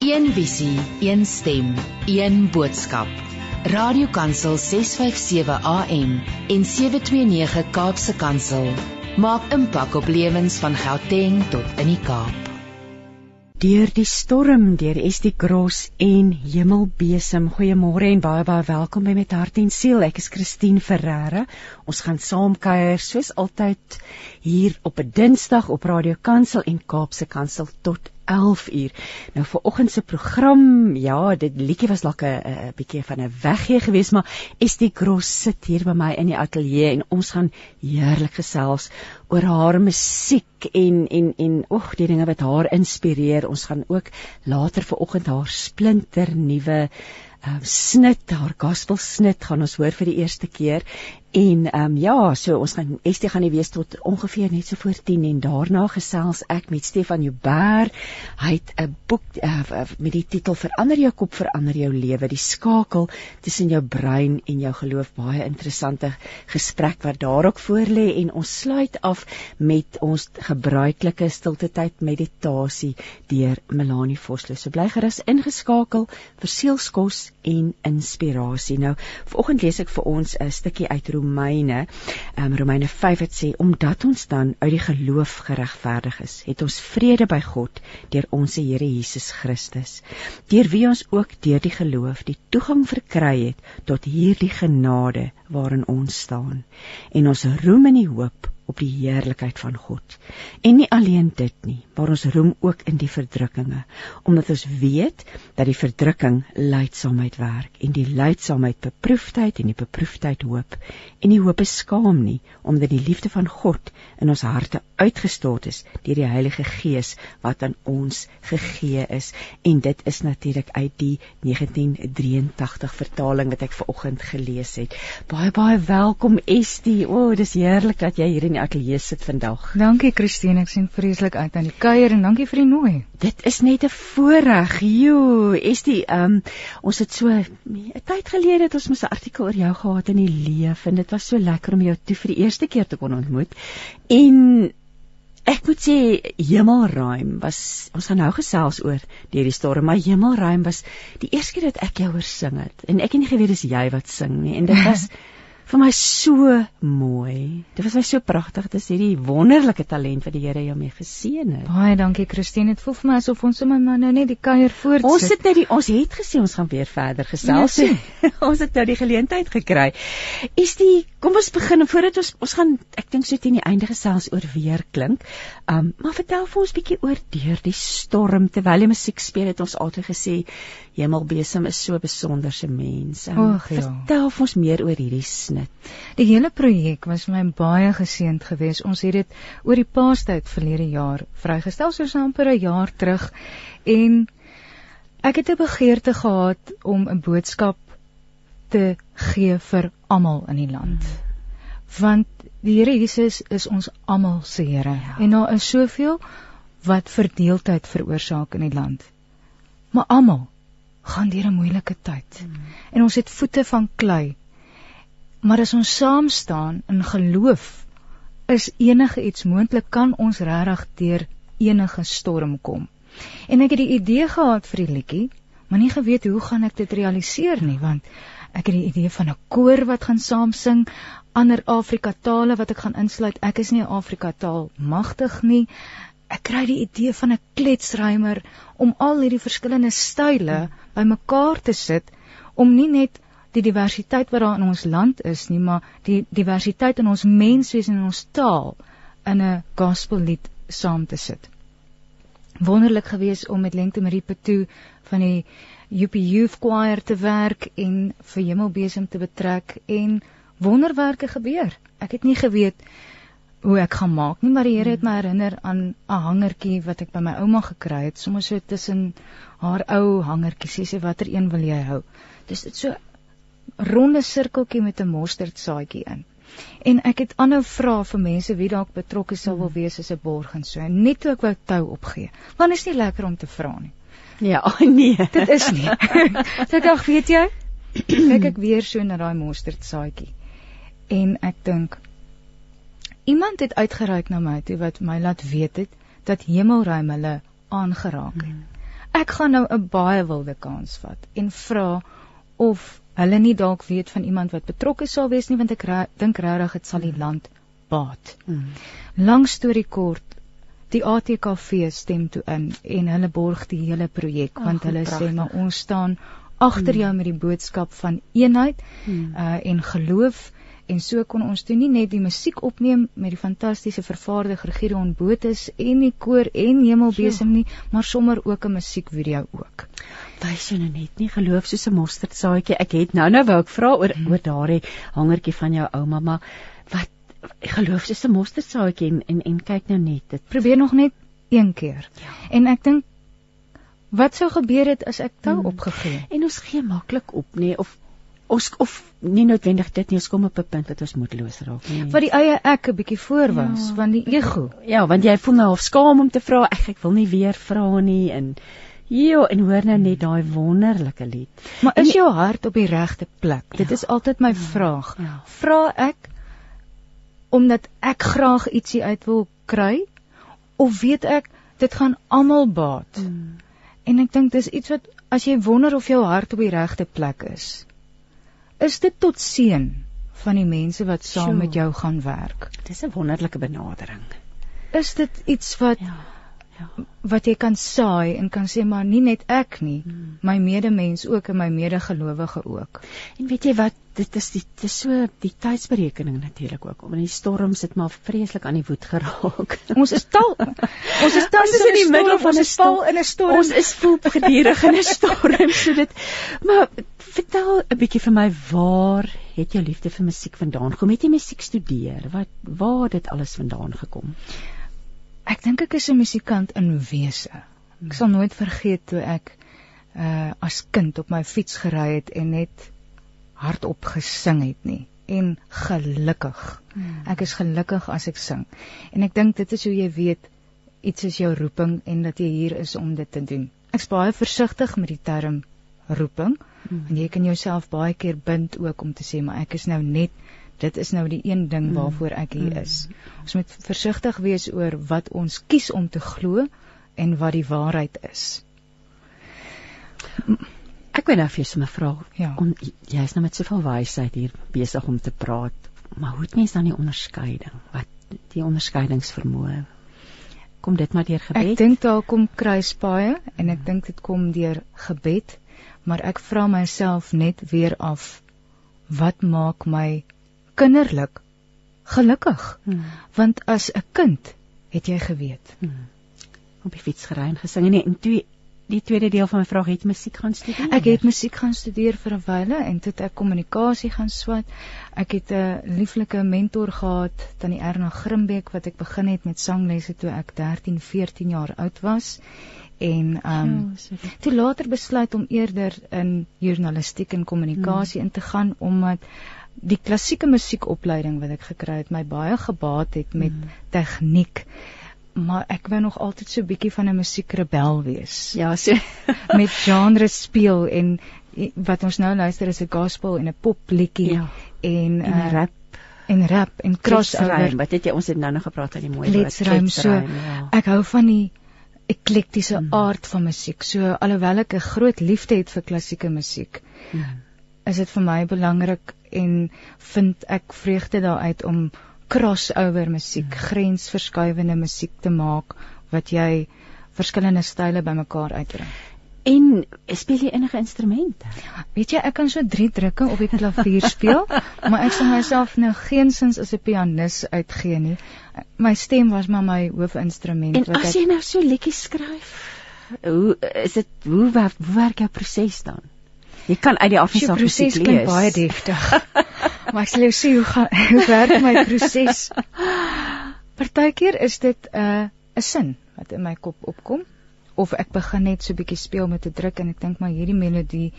Een visie, een stem, een boodskap. Radiokansel 657 AM en 729 Kaapse Kansel maak impak op lewens van Gauteng tot in die Kaap. Deur die storm deur Estie Gross en Hemelbesem. Goeiemôre en baie baie welkom by met hart en siel. Ek is Christine Ferreira. Ons gaan saam kuier soos altyd hier op 'n Dinsdag op Radio Kansel en Kaapse Kansel tot 11 uur. Nou vir oggend se program, ja, dit liedjie was dalk 'n bietjie van 'n weggee geweest, maar Estie Gross sit hier by my in die ateljee en ons gaan heerlik gesels oor haar musiek en en en oeg die dinge wat haar inspireer. Ons gaan ook later vir oggend haar splinter nuwe uh, snit, haar gospel snit gaan ons hoor vir die eerste keer En ehm um, ja, so ons gaan Estie gaan nie wees tot ongeveer net so voor 10 en daarna gesels ek met Stefan Jouber. Hy het 'n boek uh, met die titel Verander jou kop, verander jou lewe. Die skakel tussen jou brein en jou geloof. Baie interessante gesprek wat daar ook voor lê en ons sluit af met ons gebruikelike stilte tyd meditasie deur Melanie Vosloo. So bly gerus ingeskakel vir sielskos en inspirasie. Nou, vanoggend lees ek vir ons 'n stukkie uit Romeine, um, Romeine 5 het sê omdat ons dan uit die geloof geregverdig is, het ons vrede by God deur ons Here Jesus Christus, deur wie ons ook deur die geloof die toegang verkry het tot hierdie genade waarin ons staan. En ons roem in die hoop op die heerlikheid van God. En nie alleen dit nie, maar ons roem ook in die verdrukkinge, omdat ons weet dat die verdrukking lydsaamheid werk en die lydsaamheid beproefdheid en die beproefdheid hoop. En die hoop is skaam nie, omdat die liefde van God in ons harte uitgestort is deur die Heilige Gees wat aan ons gegee is. En dit is natuurlik uit die 1983 vertaling wat ek ver oggend gelees het. Baie baie welkom Estie. O, oh, dis heerlik dat jy hier in die ateljee sit vandag. Dankie Christine, ek sien vreeslik uit aan die kuier en dankie vir die nooi. Dit is net 'n voorreg. Jo, Estie, um, ons het so 'n tyd gelede het ons mos 'n artikel oor jou gehad in die leef en dit was so lekker om jou toe vir die eerste keer te kon ontmoet. En Ek moet sê Hemelruim was ons gaan nou gesels oor deur die storm maar Hemelruim was die eerste keer dat ek jou hoor sing het en ek het nie geweet dis jy wat sing nie en dit was vir my so mooi. Dit was my so pragtig. Dit is hierdie wonderlike talent wat die Here jou mee geseën het. Baie dankie Christine. Dit voel vir my asof ons sommer nou net die kuier voortsit. Ons sit net die ons het gesê ons gaan weer verder gesels. Ja, ons het nou die geleentheid gekry. Is die kom ons begin voordat ons ons gaan ek dink so teen die einde gesels oor weer klink. Um maar vertel vir ons bietjie oor deur die storm terwyl jy musiek speel het ons altyd gesê Hemelbesem is so besonderse mens. Um, Och, ja. Vertel ons meer oor hierdie snit. Die hele projek was vir my baie geseënd geweest. Ons het dit oor die Paastyd verlede jaar vrygestel soos amper 'n jaar terug en ek het 'n begeerte gehad om 'n boodskap te gee vir almal in die land. Want die Here Jesus is ons almal se Here ja. en daar is soveel wat verdeeldheid veroorsaak in die land. Maar almal gaan deur 'n moeilike tyd. Hmm. En ons het voete van klei. Maar as ons saam staan in geloof, is enige iets moontlik kan ons regtig deur enige storm kom. En ek het die idee gehad vir die liedjie, maar nie geweet hoe gaan ek dit realiseer nie, want ek het die idee van 'n koor wat gaan saam sing, ander Afrika tale wat ek gaan insluit. Ek is nie 'n Afrika taal magtig nie ek kry die idee van 'n kletsrymer om al hierdie verskillende style bymekaar te sit om nie net die diversiteit wat daar in ons land is nie, maar die diversiteit in ons menswees en ons taal in 'n gospellied saam te sit. Wonderlik geweest om met Lengte Marie Petu van die UP Youth Choir te werk en vir Hemelbesem te betrek en wonderwerke gebeur. Ek het nie geweet hoe ek gaan maak nie, maar die Here het my herinner aan 'n hangertjie wat ek by my ouma gekry het, sommer so tussen haar ou hangertjies. Sy sê watter een wil jy hou? Dis dit so ronde sirkeltjie met 'n mosterdsaadjie in. En ek het aanhou vra vir mense wie dalk betrokke sou wil wees as 'n borg en so. Net toe ek wou tou opgee. Want is nie lekker om te vra nie. Ja, nee, dit is nie. so ek dink, weet jy, kyk ek weer so na daai mosterdsaadjie. En ek dink Iemand het uitgereik na my toe wat my laat weet het dat hemelruim hulle aangeraak het. Ek gaan nou 'n baie wilde kans vat en vra of hulle nie dalk weet van iemand wat betrokke sal wees nie want ek dink regtig dit sal die land baat. Mm. Lang storie kort, die ATKV stem toe in en hulle borg die hele projek want hulle prachtig. sê maar ons staan agter hmm. jou met die boodskap van eenheid hmm. uh en geloof en so kon ons toe nie net die musiek opneem met die fantastiese vervaardiger Gideon Botus en die koor en Hemelbesem nie maar sommer ook 'n musiekvideo ook. Wys jy nou net nie geloof soos 'n mosterdsaadjie. Ek het nou nou wou ek vra oor hmm. oor daardie hangertjie van jou ouma maar wat geloof soos 'n mosterdsaadjie en, en en kyk nou net dit probeer nog net een keer. Ja. En ek dink Wat sou gebeur het as ek tou hmm. opgegee? En ons gee maklik op, nê, nee, of ons of nie noodwendig dit nie, ons kom op 'n punt dat ons moedeloos raak nie. Wat die eie ek 'n bietjie voor was ja. van die ego. Ja, want jy voel nou of skaam om te vra, ek ek wil nie weer vra nie en Ja, en hoor nou net daai wonderlike lied. Maar is jou hart op die regte plek? Ja, Dit is altyd my ja, vraag. Ja. Vra ek omdat ek graag ietsie uit wil kry of weet ek dit gaan almal baat? Hmm. En ek dink dis iets wat as jy wonder of jou hart op die regte plek is. Is dit tot seën van die mense wat saam sure. met jou gaan werk? Dis 'n wonderlike benadering. Is dit iets wat ja ja. wat jy kan saai en kan sê maar nie net ek nie, hmm. my medemens ook en my medegelowige ook. En weet jy wat, dit is die dit is so die tydsberekening natuurlik ook. Om in die storm sit maar vreeslik aan die woed geraak. ons is tal. Ons is tal in die middel van 'n stal in 'n storm. Ons is vol gedurig in 'n storm, so dit maar vertel 'n bietjie vir my waar het jou liefde vir musiek vandaan gekom? Het jy musiek studeer? Wat waar het dit alles vandaan gekom? Ek dink ek is 'n musikant in wese. Ek sal nooit vergeet toe ek uh as kind op my fiets gery het en net hardop gesing het nie en gelukkig. Hmm. Ek is gelukkig as ek sing. En ek dink dit is hoe jy weet iets is jou roeping en dat jy hier is om dit te doen. Ek's baie versigtig met die term roeping. Hmm. En jy kan jouself baie keer bind ook om te sê maar ek is nou net dit is nou die een ding mm. waarvoor ek hier is. Ons moet versigtig wees oor wat ons kies om te glo en wat die waarheid is. Ek weet nou of jy sommer vra. Ja. Jy is nou met soveel wysheid hier besig om te praat, maar hoe het mens dan die onderskeiding? Wat die onderskeidingsvermoë? Kom dit maar deur gebed? Ek dink daar kom kruispaaie en ek dink dit kom deur gebed, maar ek vra myself net weer af wat maak my kinderlik gelukkig. Hmm. Want as 'n kind het jy geweet. Hmm. Op die fiets gery en gesing en in twee die tweede deel van my vraag het musiek gaan studeer. Ek het musiek gaan studeer vir 'n wyle en toe ek kommunikasie gaan swat. Ek het 'n lieflike mentor gehad, Tannie Erna Grimbeek wat ek begin het met sanglesse toe ek 13, 14 jaar oud was en ehm um, toe later besluit om eerder in journalistiek en kommunikasie hmm. in te gaan omdat die klassieke musiekopleiding wat ek gekry het my baie gebaat het met mm. tegniek maar ek wou nog altyd so bietjie van 'n musiekrebel wees ja so met genre speel en wat ons nou luister is 'n gospel en 'n popliedjie ja. en 'n uh, eh, rap en rap en crossover wat het jy ons het nou nog gepraat van die mooi woord so ja. ek hou van die eklektiese mm. aard van musiek so alhoewel ek 'n groot liefde het vir klassieke musiek mm. is dit vir my belangrik en vind ek vreugde daaruit om crossover musiek, hmm. grensverskuivende musiek te maak wat jy verskillende style bymekaar uitbring. En speel jy enige instrumente? Weet jy, ek kan so 3 drukke op die klavier speel, maar ek sal myself nou geensins as 'n pianis uitgee nie. My stem was maar my hoofinstrument wat ek En as jy nou so liedjies skryf, hoe is dit hoe, hoe werk jou proses dan? Jy kan uit die afsig proses klink baie deftig. maar ek sal jou sê hoe gaan hoe werk my proses. Partykeer is dit 'n uh, 'n sin wat in my kop opkom of ek begin net so bietjie speel met 'n druk en ek dink maar hierdie melodie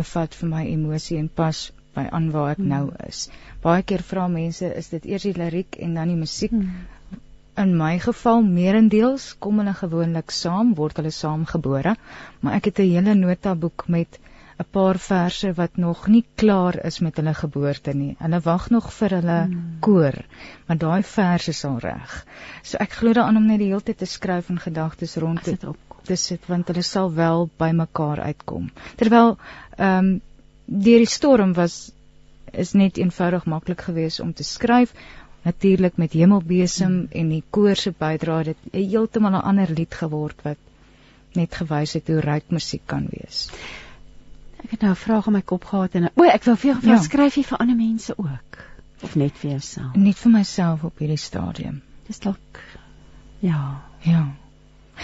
bevat vir my emosie en pas by aan waar ek hmm. nou is. Baie keer vra mense, is dit eers die liriek en dan die musiek? Hmm. In my geval meerendeels kom hulle gewoonlik saam, word hulle saamgebore, maar ek het 'n hele notaboek met 'n paar verse wat nog nie klaar is met hulle geboorte nie. Hulle wag nog vir hulle hmm. koor, maar daai verse is al reg. So ek glo daaraan om net die hele tyd te skryf en gedagtes rond te opkom. Te sit want hulle sal wel by mekaar uitkom. Terwyl ehm um, deur die storm was is net eenvoudig maklik geweest om te skryf. Natuurlik met Hemelbesem en die koor se bydrae dit heeltemal 'n ander lied geword wat net gewys het hoe ryk musiek kan wees. Ek het nou 'n vraag in my kop gehad en o, ek wil vir jou vra, ja. skryf jy vir ander mense ook of net vir jouself? Net vir myself op hierdie stadium. Dis dalk ja. Ja.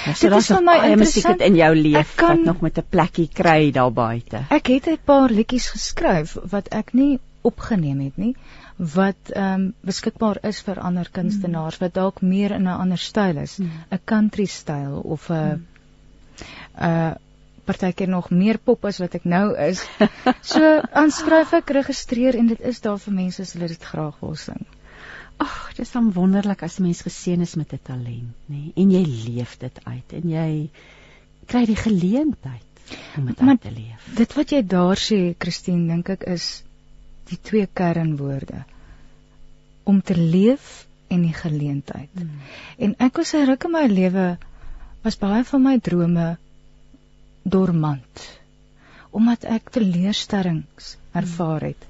Ja, so dit is vir my interessant in jou lewe kan... wat nog met 'n plekkie kry daar buite. Ek het 'n paar liedjies geskryf wat ek nie opgeneem het nie wat ehm um, beskikbaar is vir ander kunstenaars mm. wat dalk meer in 'n ander styl is, 'n mm. country styl of 'n 'n mm. uh, partykeer nog meer pop as wat ek nou is. So aanskryf ek, registreer en dit is daar vir mense as hulle dit graag wil sing. Ag, dit is dan wonderlik as 'n mens geseën is met 'n talent, nê? Nee? En jy leef dit uit en jy kry die geleentheid om dit uit te leef. Dit wat jy daar sê, Christine, dink ek is die twee kernwoorde om te leef en die geleentheid. Hmm. En ek was 'n ruk in my lewe was baie van my drome dormant omdat ek teleurstellings ervaar het.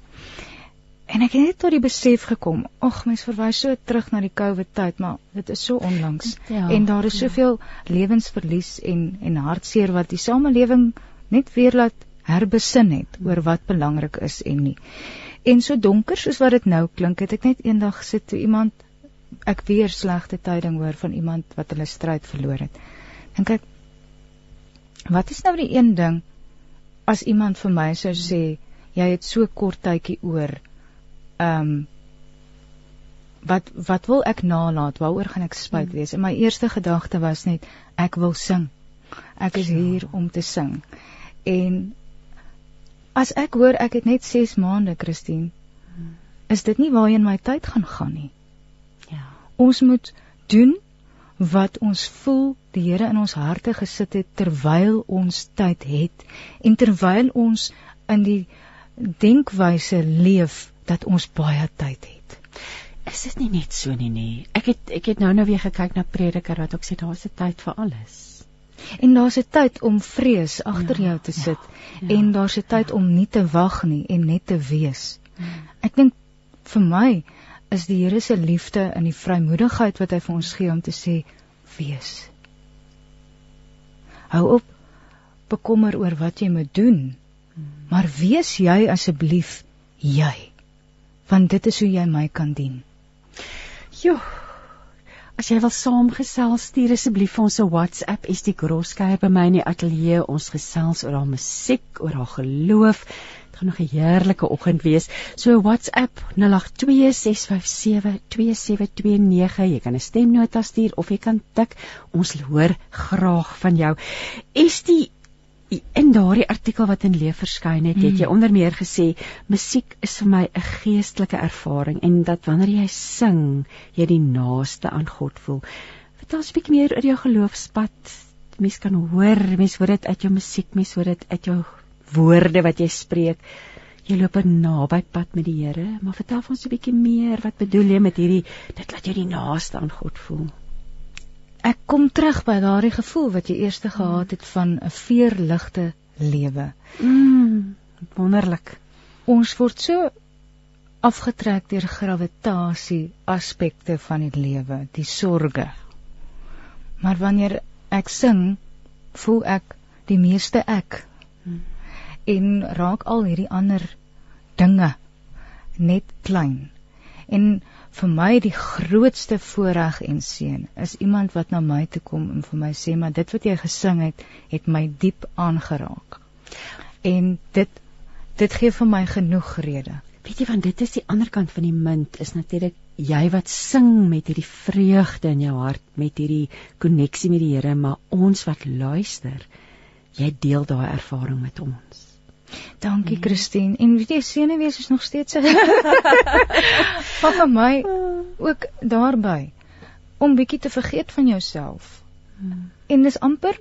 En ek het net tot die besef gekom, ag mens verwys so terug na die COVID tyd, maar dit is so onlangs. Ja, en daar is ja. soveel ja. lewensverlies en en hartseer wat die samelewing net weer laat herbesin het oor wat belangrik is en nie. En so donker soos wat dit nou klink, het ek net eendag gesit toe iemand ek weer slegte tyding hoor van iemand wat hulle stryd verloor het. Dink ek wat is nou die een ding as iemand vir my sou sê jy het so kort tydjie oor. Ehm um, wat wat wil ek nalat? Waaroor gaan ek spyt hmm. wees? En my eerste gedagte was net ek wil sing. Ek is hier om te sing. En As ek hoor ek het net 6 maande, Christine, is dit nie waarheen my tyd gaan gaan nie. Ja. Ons moet doen wat ons voel die Here in ons harte gesit het terwyl ons tyd het en terwyl ons in die denkwyse leef dat ons baie tyd het. Is dit nie net so nie nie? Ek het ek het nou nou weer gekyk na Prediker wat ook sê daar's 'n tyd vir alles. En daar's 'n tyd om vrees agter ja, jou te sit ja, ja, en daar's 'n tyd ja. om nie te wag nie en net te wees. Ja. Ek dink vir my is die Here se liefde in die vrymoedigheid wat hy vir ons gee om te sê wees. Hou op bekommer oor wat jy moet doen. Maar wees jy asseblief jy. Want dit is hoe jy my kan dien. Joe As jy wil saamgesels, stuur asseblief vir ons 'n WhatsApp. Is die Groskeier by my in die ateljee. Ons gesels oor haar musiek, oor haar geloof. Dit gaan nog 'n heerlike oggend wees. So WhatsApp 0826572729. Jy kan 'n stemnota stuur of jy kan tik. Ons hoor graag van jou. Is die in daardie artikel wat in Leef verskyn het, het jy hmm. onder meer gesê musiek is vir my 'n geestelike ervaring en dat wanneer jy sing, jy die naaste aan God voel. Vertel 'n bietjie meer oor jou geloofspad. Mens kan hoor, mens hoor dit uit jou musiek, mens hoor dit uit jou woorde wat jy spreek. Jy loop 'n naby pad met die Here, maar vertel ons 'n bietjie meer, wat bedoel jy met hierdie dit laat jou die naaste aan God voel? Ek kom terug by daardie gevoel wat jy eers gehad het van 'n veerligte lewe. Mm, wonderlik. Ons word so afgetrek deur gravitasie aspekte van die lewe, die sorge. Maar wanneer ek sing, voel ek die meeste ek. Mm. En raak al hierdie ander dinge net klein. En vir my die grootste voorreg en seën is iemand wat na my toe kom en vir my sê maar dit wat jy gesing het het my diep aangeraak. En dit dit gee vir my genoeg rede. Weet jy want dit is die ander kant van die munt is natuurlik jy wat sing met hierdie vreugde in jou hart met hierdie koneksie met die Here maar ons wat luister jy deel daai ervaring met ons. Dankie mm. Christine. En weet jy senuwees is nog steeds. maar vir my ook daarby om bietjie te vergeet van jouself. Mm. En dis amper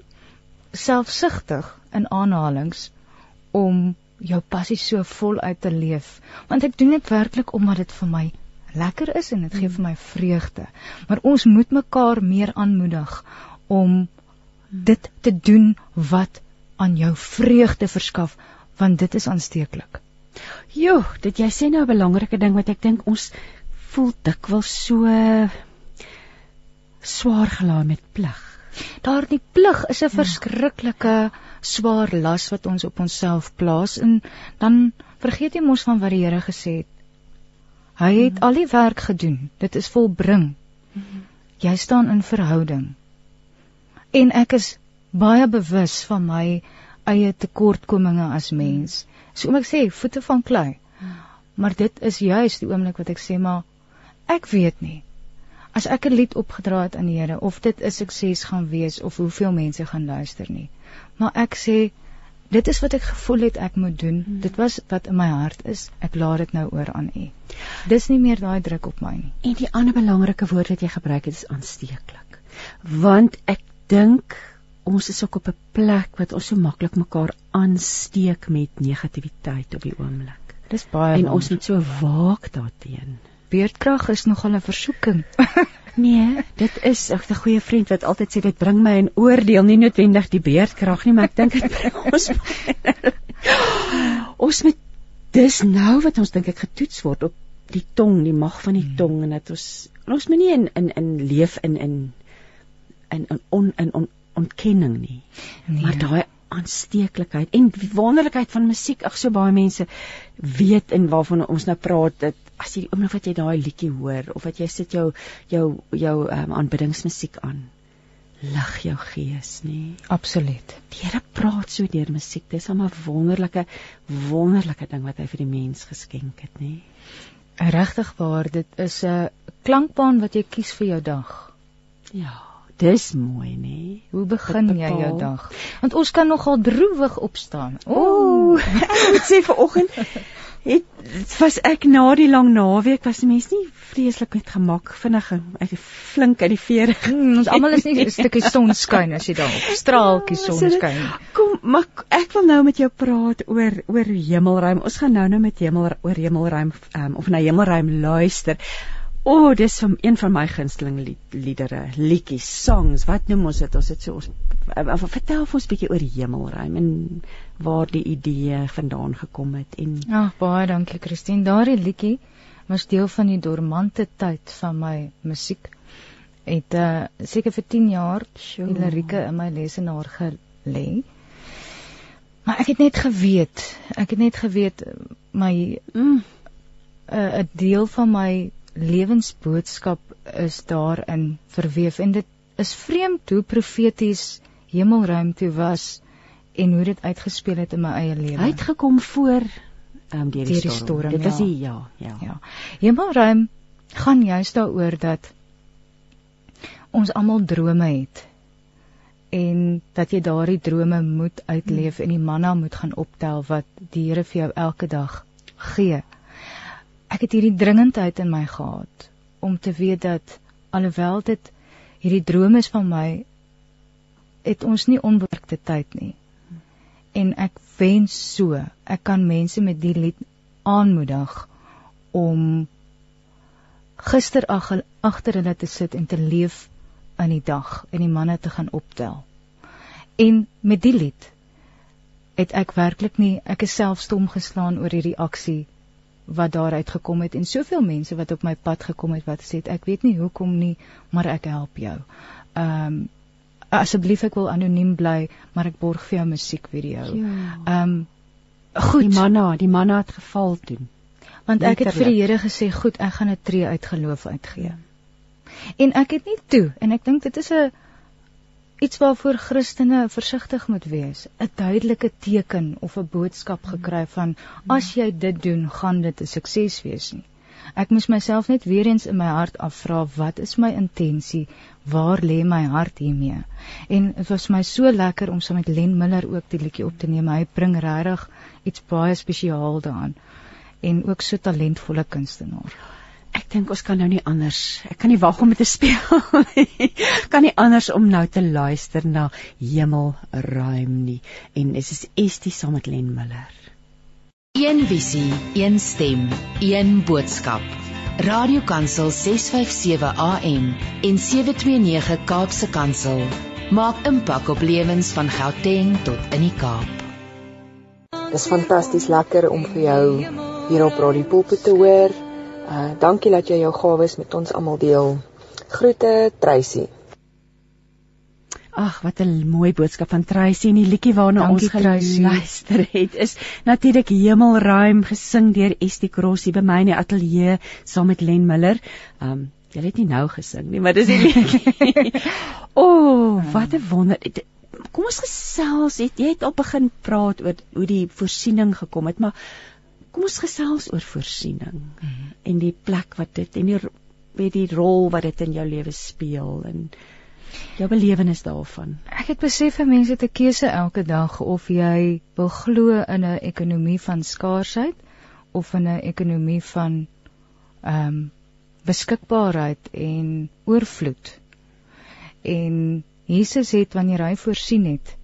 selfsugtig in aanhalings om jou passie so voluit te leef. Want ek doen dit werklik omdat dit vir my lekker is en dit gee mm. vir my vreugde. Maar ons moet mekaar meer aanmoedig om dit te doen wat aan jou vreugde verskaf want dit is aansteeklik. Jo, dit jy sê nou 'n belangrike ding wat ek dink ons voel dikwels so swaar gelaai met plig. Daardie plig is 'n ja. verskriklike swaar las wat ons op onsself plaas en dan vergeet jy mos van wat die Here gesê het. Hy het mm. al die werk gedoen. Dit is volbring. Mm. Jy staan in verhouding. En ek is baie bewus van my eie tekortkominge as mens. So om ek sê voete van klei. Maar dit is juis die oomblik wat ek sê maar ek weet nie. As ek 'n lied opgedra het aan die Here of dit 'n sukses gaan wees of hoeveel mense gaan luister nie. Maar ek sê dit is wat ek gevoel het ek moet doen. Hmm. Dit was wat in my hart is. Ek laat dit nou oor aan U. Dis nie meer daai druk op my nie. En die ander belangrike woord wat jy gebruik het is aansteeklik. Want ek dink ons is ook op 'n plek wat ons so maklik mekaar aansteek met negativiteit op die oomblik. Dis baie en ons moet so waak daarteenoor. Beerdkrag is nogal 'n versoeking. nee, dit is 'n goeie vriend wat altyd sê dit bring my in oordeel, nie noodwendig die beerdkrag nie, maar ek dink dit bring ons ons moet dis nou wat ons dink ek getoets word op die tong, die mag van die hmm. tong en dat ons ons moet nie in in in leef in in in in on in on ontkenning nie. Nee. Maar daai aansteeklikheid en wonderlikheid van musiek, ag so baie mense weet en waarvan ons nou praat dat as jy oomblik wat jy daai liedjie hoor of wat jy sit jou jou jou um, aanbiddingsmusiek aan lig jou gees nê absoluut. Die Here praat so deur musiek dis 'n wonderlike wonderlike ding wat hy vir die mens geskenk het nê regtig waar dit is 'n klankbaan wat jy kies vir jou dag. Ja Dis mooi, nê? Hoe begin jy jou dag? Want ons kan nogal droewig opstaan. Ooh, ek moet sê vir oggend het was ek na die lang naweek was die mens nie vreeslik met gemak vinnig ek flink uit die vere. Hmm, ons almal is nie 'n stukkie sonskyn as jy daar op straaltjie ja, sonskyn. Kom, maar ek wil nou met jou praat oor oor hemelruim. Ons gaan nou nou met hemel oor hemelruim um, of na hemelruim luister. O, oh, dis van een van my gunsteling liedere, liedjies, songs. Wat noem ons dit? Ons het so ons uh, vertel vir ons 'n bietjie oor die hemelruim en waar die idee vandaan gekom het en oh, baie dankie Christine. Daardie liedjie was deel van die dormante tyd van my musiek. Het uh seker vir 10 jaar die lirieke in my lesenaar gelê. Maar ek het net geweet, ek het net geweet my 'n mm, uh, deel van my lewensboodskap is daarin verweef en dit is vreemd hoe profeties hemelruim toe was en hoe dit uitgespeel het in my eie lewe. Hy het gekom voor um, deur die, die storm. storm. Dit ja. is die, ja, ja. Ja. Hemelruim gaan juist daaroor dat ons almal drome het en dat jy daardie drome moet uitleef hmm. en die manna moet gaan optel wat die Here vir jou elke dag gee ek het hierdie dringendheid in my gehad om te weet dat alhoewel dit hierdie droom is van my het ons nie onbeperkte tyd nie. En ek wens so ek kan mense met die lied aanmoedig om gister agter hulle te sit en te leef in die dag en die manne te gaan optel. En met die lied het ek werklik nie ek is self stom geslaan oor hierdie aksie wat daaruit gekom het en soveel mense wat op my pad gekom het wat sê ek weet nie hoekom nie maar ek help jou. Ehm um, asseblief ek wil anoniem bly maar ek borg vir jou musiekvideo. Ja. Ehm ja. um, goed. Die manna, die manna het geval toe. Want ek het vir die Here gesê goed, ek gaan 'n tree uit geloof uitgee. En ek het nie toe en ek dink dit is 'n iets waarvoor Christene versigtig moet wees, 'n duidelike teken of 'n boodskap gekry van as jy dit doen, gaan dit 'n sukses wees nie. Ek moes myself net weer eens in my hart afvra, wat is my intensie? Waar lê my hart hiermee? En dit was my so lekker om saam so met Len Miller ook die liedjie op te neem. Hy bring regtig iets baie spesiaal daaraan en ook so talentvolle kunstenaar. Ek dink ons kan nou nie anders. Ek kan nie wag om dit te speel nie. kan nie anders om nou te luister na Hemel ruim nie. En dit is Estie saam met Len Miller. Een visie, een stem, een boodskap. Radiokansel 657 AM en 729 Kaapse Kansel Maak impak op lewens van Gauteng tot in die Kaap. Dis fantasties lekker om vir jou hier op Radio Pulpit te hoor. Uh dankie dat jy jou gawes met ons almal deel. Groete Tracy. Ag, wat 'n mooi boodskap van Tracy en die liedjie waarna Dankie, ons geluister het is natuurlik Hemelruim gesing deur Estie Crossie by my in die ateljee saam met Len Miller. Um jy het nie nou gesing nie, maar dis die liedjie. o, oh, wat 'n wonder. Kom ons gesels, het, jy het al begin praat oor hoe die voorsiening gekom het, maar kom ons gesels oor voorsiening mm -hmm. en die plek wat dit en die weet die rol wat dit in jou lewe speel en jou belewenis daarvan. Ek het besef vir mense te keuse elke dag of jy wil glo in 'n ekonomie van skaarsheid of in 'n ekonomie van ehm um, beskikbaarheid en oorvloed. En Jesus het wanneer hy voorsien het,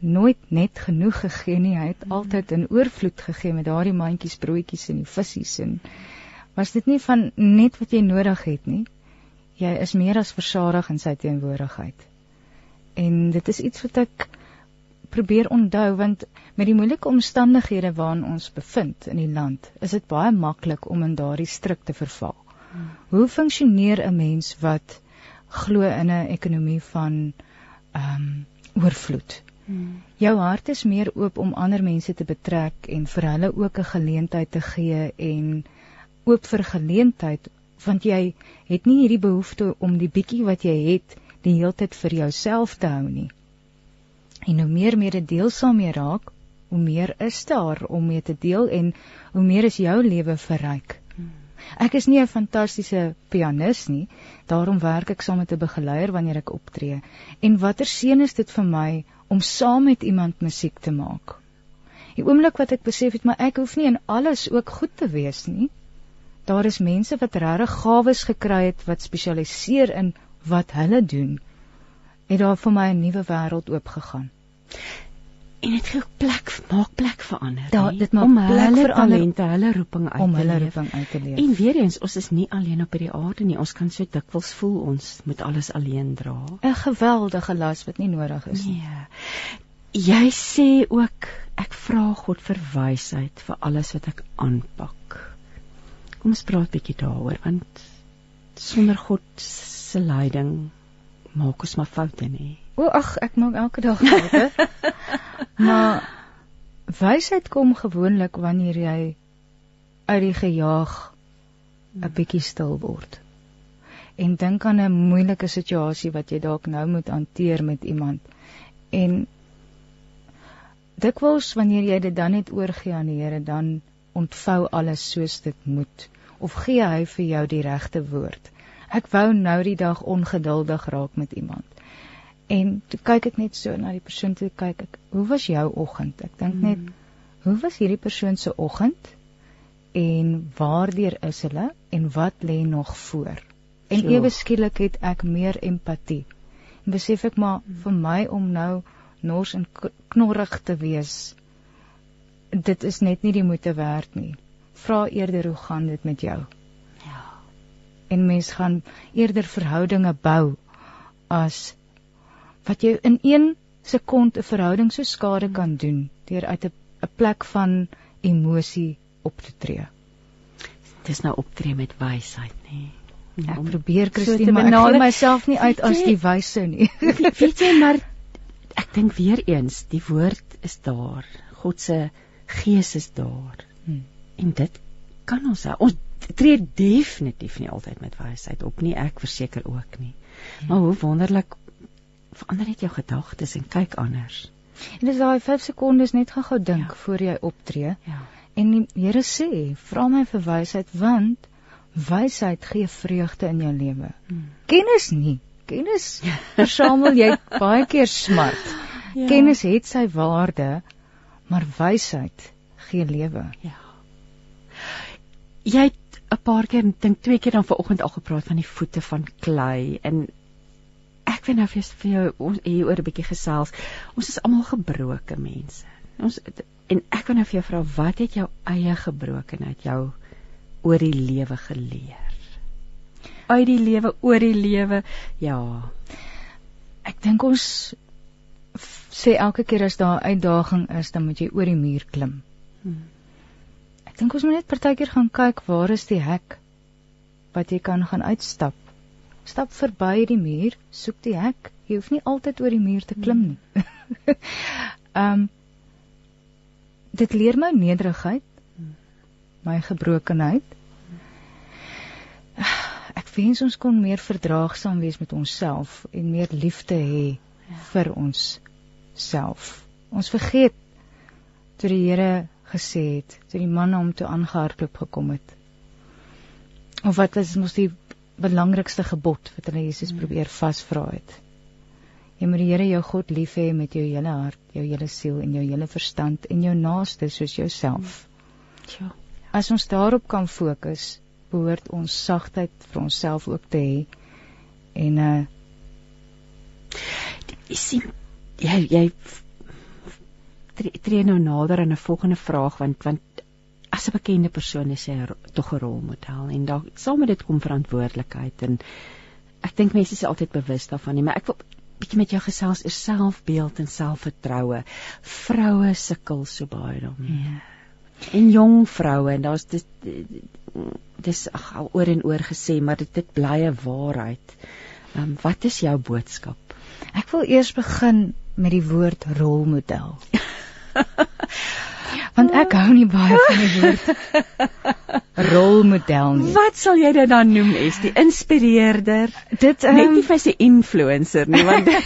nooit net genoeg gegee nie, hy het mm. altyd in oorvloed gegee met daardie mandjies broodjies en die visse en was dit nie van net wat jy nodig het nie. Jy is meer as versadig in sy teenwoordigheid. En dit is iets wat ek probeer onthou want met die moeilike omstandighede waarin ons bevind in die land, is dit baie maklik om in daardie stryk te verval. Hmm. Hoe funksioneer 'n mens wat glo in 'n ekonomie van ehm um, oorvloed? Hmm. Jou hart is meer oop om ander mense te betrek en vir hulle ook 'n geleentheid te gee en oop vir geleentheid want jy het nie hierdie behoefte om die bietjie wat jy het die hele tyd vir jouself te hou nie. En hoe meer mededeelsaam jy raak, hoe meer is daar om mee te deel en hoe meer is jou lewe verryk. Ek is nie 'n fantastiese pianis nie, daarom werk ek saam met 'n begeleier wanneer ek optree. En watter seën is dit vir my om saam met iemand musiek te maak? Die oomblik wat ek besef het maar ek hoef nie in alles ook goed te wees nie. Daar is mense wat regtig gawes gekry het wat spesialiseer in wat hulle doen. Het daar vir my 'n nuwe wêreld oopgegaan en dit gee plek maak plek vir ander. Da, dit maak om plek vir talente, hulle roeping uit om hulle roeping uit te leef. En weer eens, ons is nie alleen op hierdie aarde nie. Ons kan so dikwels voel ons moet alles alleen dra. 'n Geweldige las wat nie nodig is nie. Nee. Jy sê ook ek vra God vir wysheid vir alles wat ek aanpak. Kom ons praat bietjie daaroor want sonder God se leiding maak ons maar foute nie. O ag, ek maak elke dag foute. maar wysheid kom gewoonlik wanneer jy uit die gejaag 'n bietjie stil word. En dink aan 'n moeilike situasie wat jy dalk nou moet hanteer met iemand. En dikwels wanneer jy dit dan net oorgee aan die Here, dan ontvou alles soos dit moet of gee hy vir jou die regte woord. Ek wou nou die dag ongeduldig raak met iemand. En toe kyk ek net so na die persoon toe kyk ek, hoe was jou oggend? Ek dink net, mm. hoe was hierdie persoon se oggend? En waardeur is hulle en wat lê nog voor? En so. ewe skielik het ek meer empatie. En besef ek maar mm. vir my om nou nors en knorrig te wees, dit is net nie die moeite werd nie. Vra eerder hoe gaan dit met jou? Ja. En mens gaan eerder verhoudinge bou as wat jy in 1 sekond 'n verhouding so skade kan doen deur uit 'n 'n plek van emosie op te tree. Dis nou optree met wysheid, nê. Nee. Ek probeer Christine, so maar ek gee myself nie uit as die wyse nie. weet jy maar ek dink weer eens, die woord is daar. God se gees is daar. Hmm. En dit kan ons ons tree definitief nie altyd met wysheid op nie. Ek verseker ook nie. Hmm. Maar hoe wonderlik verander net jou gedagtes en kyk anders. En dis daai 5 sekondes net gou-gou dink ja. voor jy optree. Ja. En die Here sê, vra my vir wysheid want wysheid gee vreugde in jou lewe. Hmm. Kennis nie. Kennis versamel jy baie keer smart. Ja. Kennis het sy waarde, maar wysheid gee lewe. Ja. Jy het 'n paar keer dink twee keer dan vanoggend al gepraat van die voete van klei en ek wil nou vir jou ons hier oor 'n bietjie gesels. Ons is almal gebroke mense. Ons en ek wil nou vir jou vra wat het jou eie gebrokenheid jou oor die lewe geleer? Uit die lewe oor die lewe. Ja. ek dink ons sê elke keer as daar 'n uitdaging is, dan moet jy oor die muur klim. Hmm. Ek dink ons moet net partykeer gaan kyk waar is die hek wat jy kan gaan uitstap. Stap verby die muur, soek die hek. Jy hoef nie altyd oor die muur te klim nie. Ehm um, dit leer my nederigheid, my gebrokenheid. Ek wens ons kon meer verdraagsaam wees met onsself en meer liefde hê vir ons self. Ons vergeet toe die Here gesê het, toe die man hom toe aangehardloop gekom het. Of wat is mos die belangrikste gebod wat hulle Jesus hmm. probeer vasvra het? Jy moet die Here jou God lief hê met jou hele hart, jou hele siel en jou hele verstand en jou naaste soos jouself. Ja. As ons daarop kan fokus, behoort ons sagtheid vir onsself ook te hê. En uh jy sien jy jy tree nou nader aan 'n volgende vraag want want as 'n bekende persoon is hy tog 'n rolmodel en daar saam met dit kom verantwoordelikheid en ek dink mense is altyd bewus daarvan nie maar ek wil bietjie met jou gesels oor selfbeeld en selfvertroue. Vroue sukkel so baie daarmee. Ja. En jong vroue en daar's dis dis ag al oor en oor gesê, maar dit dit bly 'n waarheid. Ehm um, wat is jou boodskap? Ek wil eers begin met die woord rolmodel. want ek hou nie baie van die woord rolmodel nie. Wat sal jy dit dan noem? Is die inspireerder? Dit um, net nie vir sy influencer nie, want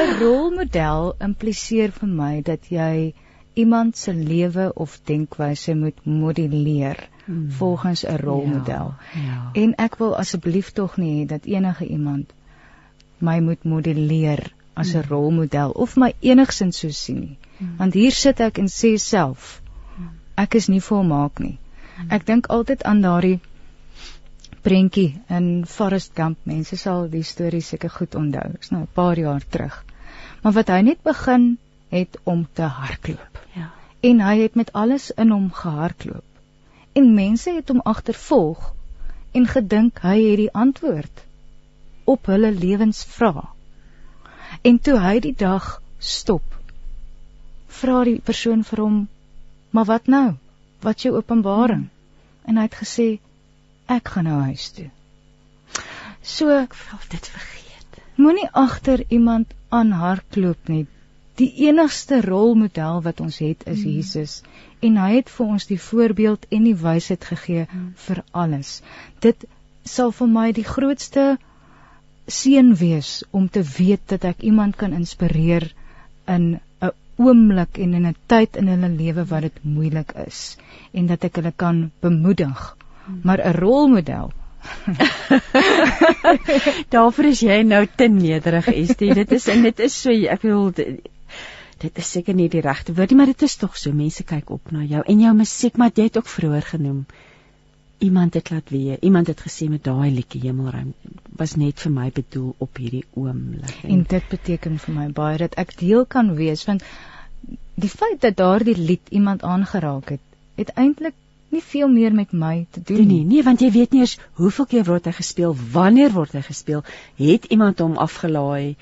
'n rolmodel impliseer vir my dat jy iemand se lewe of denkwyse moet modelleer hmm. volgens 'n rolmodel. Ja, ja. En ek wil asseblief tog nie hê dat enige iemand my moet modelleer as 'n hmm. rolmodel of my enigsins so sien nie. Hmm. Want hier sit ek en sê self ek is nie volmaak nie. Hmm. Ek dink altyd aan daardie prentjie in Forest Gump. Mense sal die storie seker goed onthou. Dit is nou 'n paar jaar terug. Maar wat hy net begin het om te hardloop. Ja. En hy het met alles in hom gehardloop. En mense het hom agtervolg en gedink hy het die antwoord op hulle lewensvrae. En toe hy die dag stop vra die persoon vir hom: "Maar wat nou? Wat jou openbaring?" Hmm. En hy het gesê: "Ek gaan nou huis toe." So ek wil dit vergeet. Moenie agter iemand aan hardloop nie. Die enigste rolmodel wat ons het is hmm. Jesus en hy het vir ons die voorbeeld en die wysheid gegee hmm. vir alles. Dit sal vir my die grootste seën wees om te weet dat ek iemand kan inspireer in oomblik en in 'n tyd in hulle lewe wat dit moeilik is en dat ek hulle kan bemoedig. Maar 'n rolmodel Daarvoor is jy nou te nederig, Estie. Dit is en dit is so ek wil dit is seker nie die regte woord nie, maar dit is tog so. Mense kyk op na jou en jou musiek, maar jy het ook vroeër genoem iemand het laat weet, iemand het gesê met daai liedjie Hemelruim was net vir my bedoel op hierdie oomblik. En, en dit beteken vir my baie dat ek deel kan wees want die feit dat daardie lied iemand aangeraak het, het eintlik nie veel meer met my te doen nie. Nee, want jy weet nie eers hoeveel keer word hy gespeel, wanneer word hy gespeel, het iemand hom afgelaai,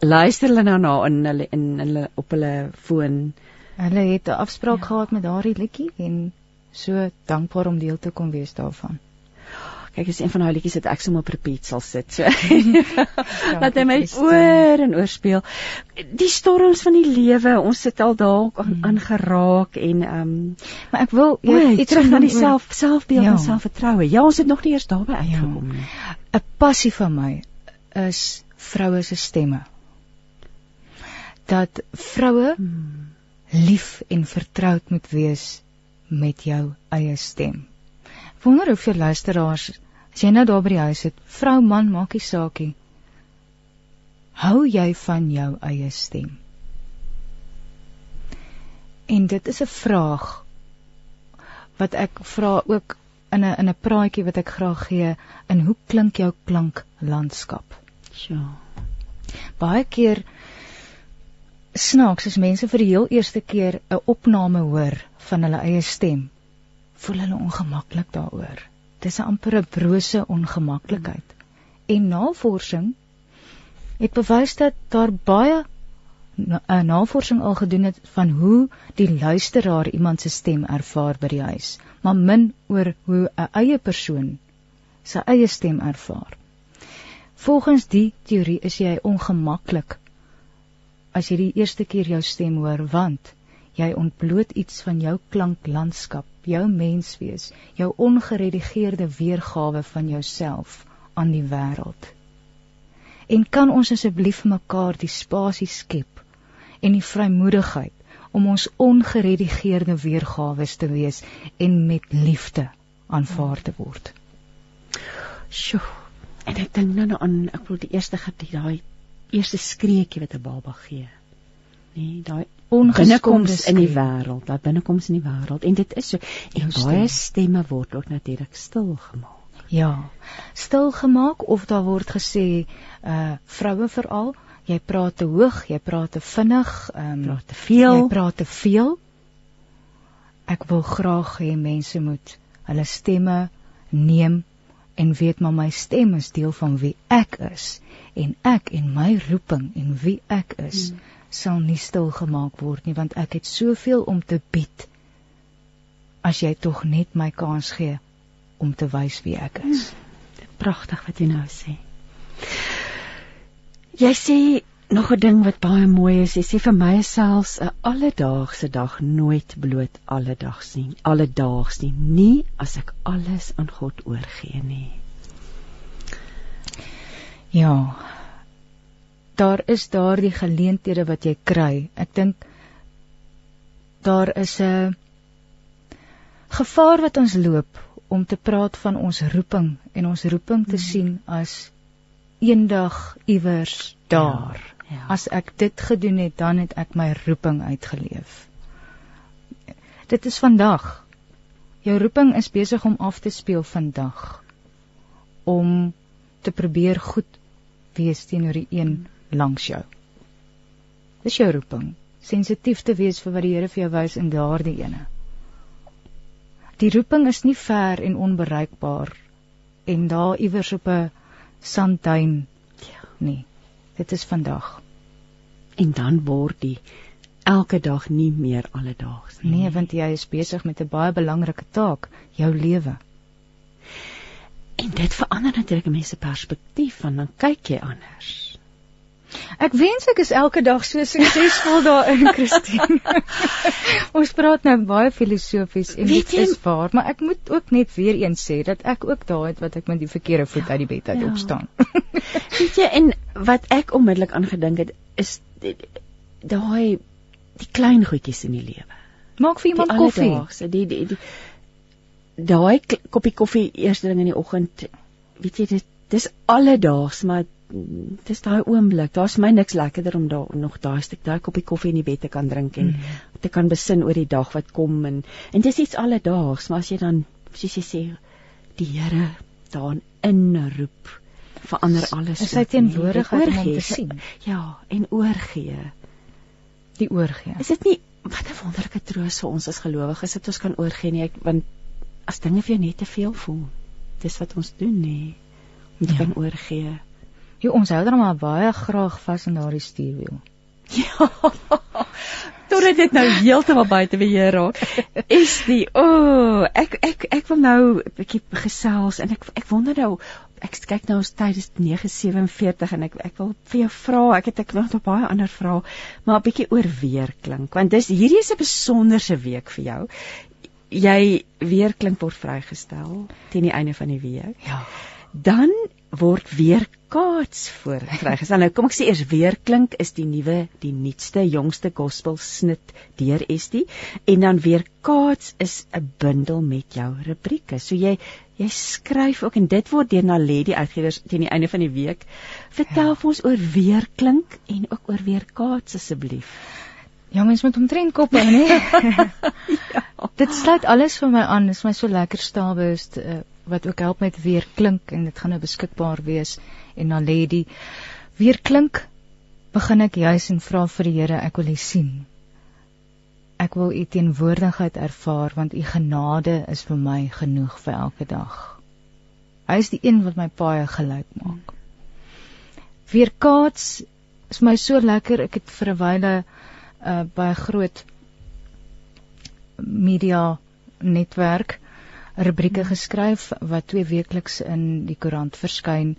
luister hulle nou na in hulle in hulle op hulle foon. Hulle het 'n afspraak ja. gehad met daardie liedjie en so dankbaar om deel te kon wees daarvan. Kyk, is een van daai liedjies wat ek sommer op repeat sal sit. So. Laat hy my oor en oor speel. Die storms van die lewe, ons sit al dalk aan, mm. aan geraak en ehm um, maar ek wil ja, iets terug na die self selfbeeld ja. en selfvertroue. Ja, ons het nog nie eers daarby ja. uitgekom nie. 'n Passie van my is vroue se stemme. Dat vroue hmm. lief en vertroud moet wees met jou eie stem. Wonder of vir luisteraars, as jy nou daar by die huis sit, vrou, man, maak nie saak nie. Hou jy van jou eie stem? En dit is 'n vraag wat ek vra ook in 'n in 'n praatjie wat ek graag gee, in hoe klink jou klanklandskap? Ja. Baie keer snaaks as mense vir die heel eerste keer 'n opname hoor van hulle eie stem, voel hulle ongemaklik daaroor. Dis 'n amper 'n brose ongemaklikheid. En navorsing het bewys dat daar baie 'n na, navorsing al gedoen het van hoe die luisteraar iemand se stem ervaar by die huis, maar min oor hoe 'n eie persoon sy eie stem ervaar. Volgens die teorie is jy ongemaklik as jy die eerste keer jou stem hoor want jy ontbloot iets van jou klanklandskap, jou menswees, jou ongeredigeerde weergawe van jouself aan die wêreld. En kan ons asseblief mekaar die spasie skep en die vrymoedigheid om ons ongeredigeerde weergawe te wees en met liefde aanvaar te word. Sjoe. En ek dink nou aan ek wil die eerste gedie daai eerste skreekie wat 'n baba gee. Nee, daai ongeskoms in die wêreld, daai binnekoms in die wêreld en dit is so en baie stemme word ook natuurlik stil gemaak. Ja. Stil gemaak of daar word gesê uh vroue veral, jy praat te hoog, jy praat te vinnig, um, praat te veel, jy praat te veel. Ek wil graag hê mense moet hulle stemme neem en weet maar my stem is deel van wie ek is en ek en my roeping en wie ek is hmm. Sal nie stil gemaak word nie want ek het soveel om te bied as jy tog net my kans gee om te wys wie ek is. Hmm. Pragtig wat jy nou sê. Jy sê nog 'n ding wat baie mooi is. Jy sê vir my selfs 'n alledaagse dag nooit bloot alledaags nie. Alledaags nie, nie as ek alles aan God oorgee nie. Ja. Daar is daardie geleenthede wat jy kry. Ek dink daar is 'n gevaar wat ons loop om te praat van ons roeping en ons roeping te hmm. sien as eendag iewers daar. Ja. Ja. As ek dit gedoen het, dan het ek my roeping uitgeleef. Dit is vandag. Jou roeping is besig om af te speel vandag. Om te probeer goed wees teenoor die een langs jou. Dis jou roeping. Sensitief te wees vir wat die Here vir jou wys in daardie ene. Die roeping is nie ver en onbereikbaar en daar iewers op 'n sandduin nie. Dit is vandag. En dan word die elke dag nie meer alledaags nie. Nee, want jy is besig met 'n baie belangrike taak, jou lewe. En dit verander natuurlik mense perspektief van dan kyk jy anders. Ek wens ek is elke dag so suksesvol daarin, Christine. Ons praat nou baie filosofies en dit is waar, maar ek moet ook net weer eens sê dat ek ook daai het wat ek met die verkeerde voet uit die bed uit ja. opstaan. weet jy en wat ek onmiddellik aangedink het is daai die klein goedjies in die lewe. Maak vir iemand koffie. Die die die daai koppie koffie eerste ding in die oggend. Weet jy dit dis alledaags maar dis daai oomblik. Daar's my niks lekkerder om daar nog daai stuk daai koppie koffie in die bed te kan drink en mm. te kan besin oor die dag wat kom en en dis iets alledaags, maar as jy dan soos jy sê die Here daarin inroep verander alles. Is hy teenwoordigheid om te sien? Ja, en oorgee. Die oorgee. Is dit nie wat 'n wonderlike troos vir ons as gelowiges dat ons kan oorgee nie, ek, want as dinge vir jou net te veel voel, dis wat ons doen nê, om te ja. kan oorgee. Jo, ons hou dan maar baie graag vas in daardie stuurwiel. Ja. Totdat dit nou heeltemal buite beheer raak. Is die o, oh, ek ek ek wil nou 'n bietjie gesels en ek ek wonder nou ek kyk nou ons tyd is 9:47 en ek ek wil vir jou vra, ek het ek nog baie ander vrae, maar 'n bietjie oor weer klink want dis hierdie is 'n besonderse week vir jou. Jy weer klink word vrygestel teen die einde van die week. Ja. Dan word weer kaats voorvrygestel. Nou kom ek sê eers weer klink is die nuwe, die nuutste, jongste gospel snit deur SD en dan weer kaats is 'n bundel met jou rubrieke. So jy jy skryf ook en dit word deur Naledi uitgewers teen die einde van die week. Vertel ja. ons oor weer klink en ook oor weer kaats asseblief. Ja, mens moet omtrent kop hou, nee. ja. Dit sluit alles vir my aan. Dit is my so lekker staalbewust uh, wat ook help met weer klink en dit gaan nou beskikbaar wees en dan lê die weer klink begin ek juis en vra vir die Here ek wil U sien ek wil U teenwoordigheid ervaar want U genade is vir my genoeg vir elke dag hy is die een wat my paai gelyk maak weerkaats is my so lekker. Ek het vir 'n wyle uh by 'n groot media netwerk rubrieke hmm. geskryf wat twee weekliks in die koerant verskyn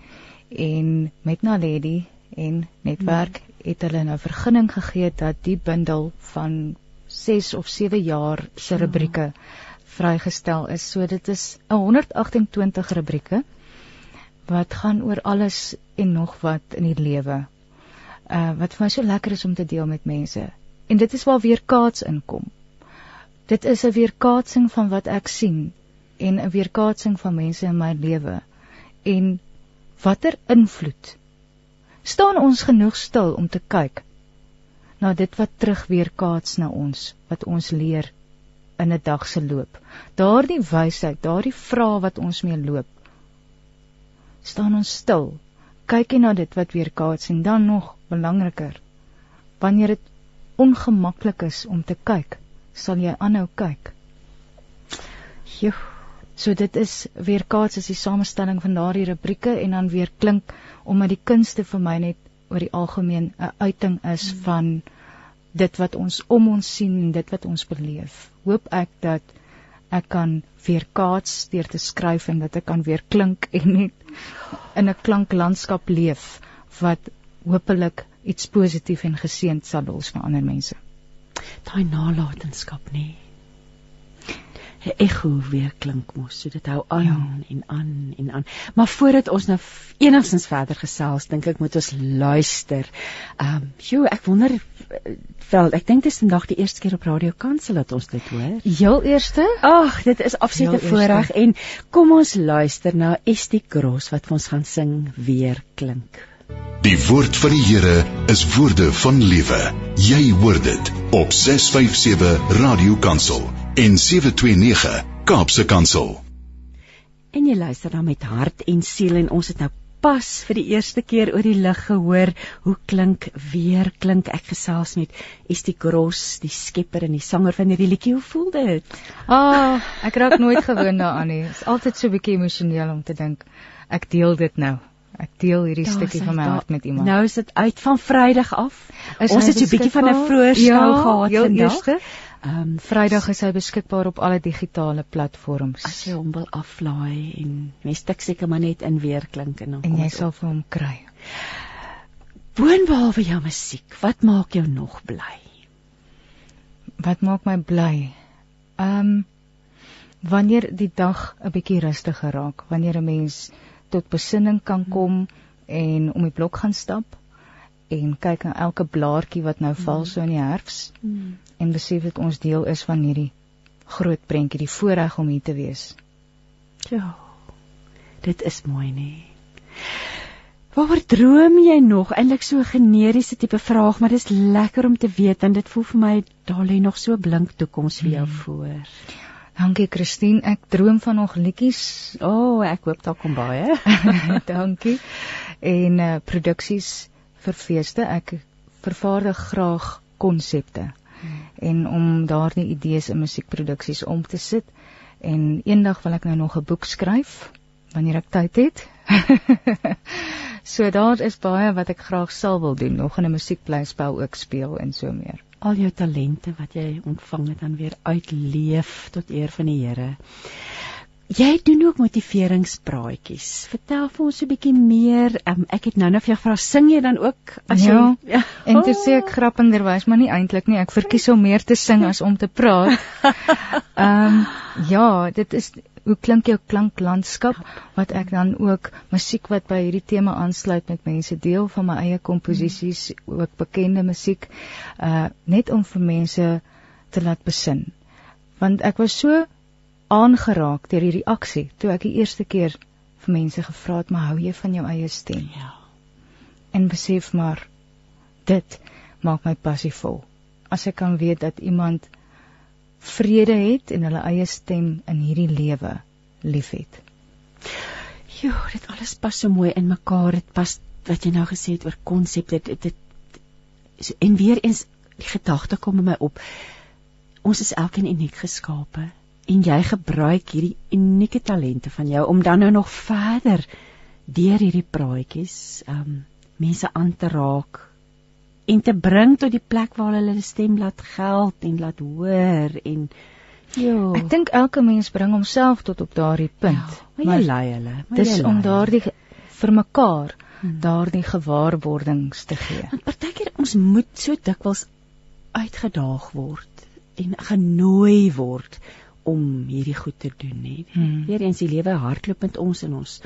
en met Naledi en netwerk hmm. het hulle nou vergunning gegee dat die bundel van 6 of 7 jaar se rubrieke ja. vrygestel is. So dit is 'n 128 rubrieke wat gaan oor alles en nog wat in die lewe. Uh wat vir my so lekker is om te deel met mense. En dit is waar weer kaats inkom. Dit is 'n weerkaatsing van wat ek sien en 'n weerkaatsing van mense in my lewe. En watter invloed staan ons genoeg stil om te kyk na dit wat terug weerkaats na ons, wat ons leer in 'n dag se loop. Daardie wysheid, daardie vrae wat ons mee loop, staan ons stil. Kyk jy na dit wat weerkaats en dan nog belangriker, wanneer dit ongemaklik is om te kyk, sal jy aanhou kyk. Joe. So dit is weerkaats is die samestelling van daardie rubrieke en dan weer klink omdat die kunste vir my net oor die algemeen 'n uiting is hmm. van dit wat ons om ons sien en dit wat ons beleef. Hoop ek dat ek kan weer kaats deur te skryf en dat ek kan weer klink en net in 'n klanklandskap leef wat hopelik iets positief en geseënd sal los vir ander mense. Daai nalatenskap nie. 'n ekko weer klink mos. So dit hou aan ja. en aan en aan. Maar voordat ons nou enigstens verder gesels, dink ek moet ons luister. Ehm, um, joe, ek wonder wel, ek dink dit is vandag die eerste keer op Radio Kansel dat ons dit hoor. Heel eerste? Ag, dit is absolute voorreg en kom ons luister na Estie Gross wat vir ons gaan sing weer klink. Die woord van die Here is woorde van lewe. Jy hoor dit op 657 Radio Kansel en 729 Kaapse Kansel. En jy luister dan met hart en siel en ons het nou pas vir die eerste keer oor die lig gehoor hoe klink weer klink ek gesels met Estie Gross die skepper en die sanger van hierdie liedjie hoe voel dit? Ah, oh, ek raak nooit gewoond daaraan nie. Dit is altyd so 'n bietjie emosioneel om te dink ek deel dit nou. Ek deel hierdie stukkie van my hart met iemand. Nou is dit uit van Vrydag af. Is ons het so 'n bietjie van 'n vroeë skou ja, gehad vandag. Eerste. Ehm um, Vrydag is hy beskikbaar op alle digitale platforms. As jy hom wil aflaai en mens tik seker maar net in weer klink en dan en jy sal vir hom kry. Boonbehalwe jou musiek, wat maak jou nog bly? Wat maak my bly? Ehm um, wanneer die dag 'n bietjie rustiger raak, wanneer 'n mens tot besinning kan kom en om die blok gaan stap en kyk na elke blaartjie wat nou val mm. so in die herfs mm. en besef dat ons deel is van hierdie groot prentjie, die voorreg om hier te wees. Ja. Dit is mooi nê. Waaroor droom jy nog? Eintlik so 'n generiese tipe vraag, maar dit is lekker om te weet en dit voel vir my daar lê nog so blink toekoms vir jou mm. voor. Dankie Christine, ek droom van nog liedjies. O, oh, ek hoop daar kom baie. Dankie. En uh produksies vir feeste. Ek vervaardig graag konsepte. Hmm. En om daardie idees in musiekproduksies om te sit en eendag wil ek nou nog 'n boek skryf wanneer ek tyd het. so daar is baie wat ek graag sal wil doen, nog in 'n musiekblyspel ook speel en so meer. Al jou talente wat jy ontvang het dan weer uitleef tot eer van die Here. Jy doen ook motiveringspraatjies. Vertel vir ons 'n bietjie meer. Um, ek het nou nou vir jou gevra, sing jy dan ook as jy Ja. ja. En toe sê ek grappenderwys, maar nie eintlik nie. Ek verkies om meer te sing as om te praat. Ehm um, ja, dit is hoe klink jou klanklandskap wat ek dan ook musiek wat by hierdie tema aansluit met mense deel van my eie komposisies, ook bekende musiek, uh net om vir mense te laat besin. Want ek was so aangeraak deur hierdie aksie toe ek die eerste keer vir mense gevra het maar hou jy van jou eie stem? Ja. En besef maar dit maak my passievol as ek kan weet dat iemand vrede het en hulle eie stem in hierdie lewe liefhet. Jo dit alles pas so mooi in mekaar. Dit pas wat jy nou gesê het oor konsepte dit, dit so, en weer eens die gedagte kom in my op. Ons is elkeen uniek geskape en jy gebruik hierdie unieke talente van jou om dan nou nog verder deur hierdie praatjies um mense aan te raak en te bring tot die plek waar hulle hulle stem laat geld en laat hoor en ja Ek dink elke mens bring homself tot op daardie punt. ja, maar jy lei hulle maar dis jy om lei daardie vir mekaar Hmm. daardie gewaarwordings te gee. Want partykeer ons moet so dikwels uitgedaag word en genooi word om hierdie goed te doen, hè. Hmm. Weereens die lewe hardloop met ons en ons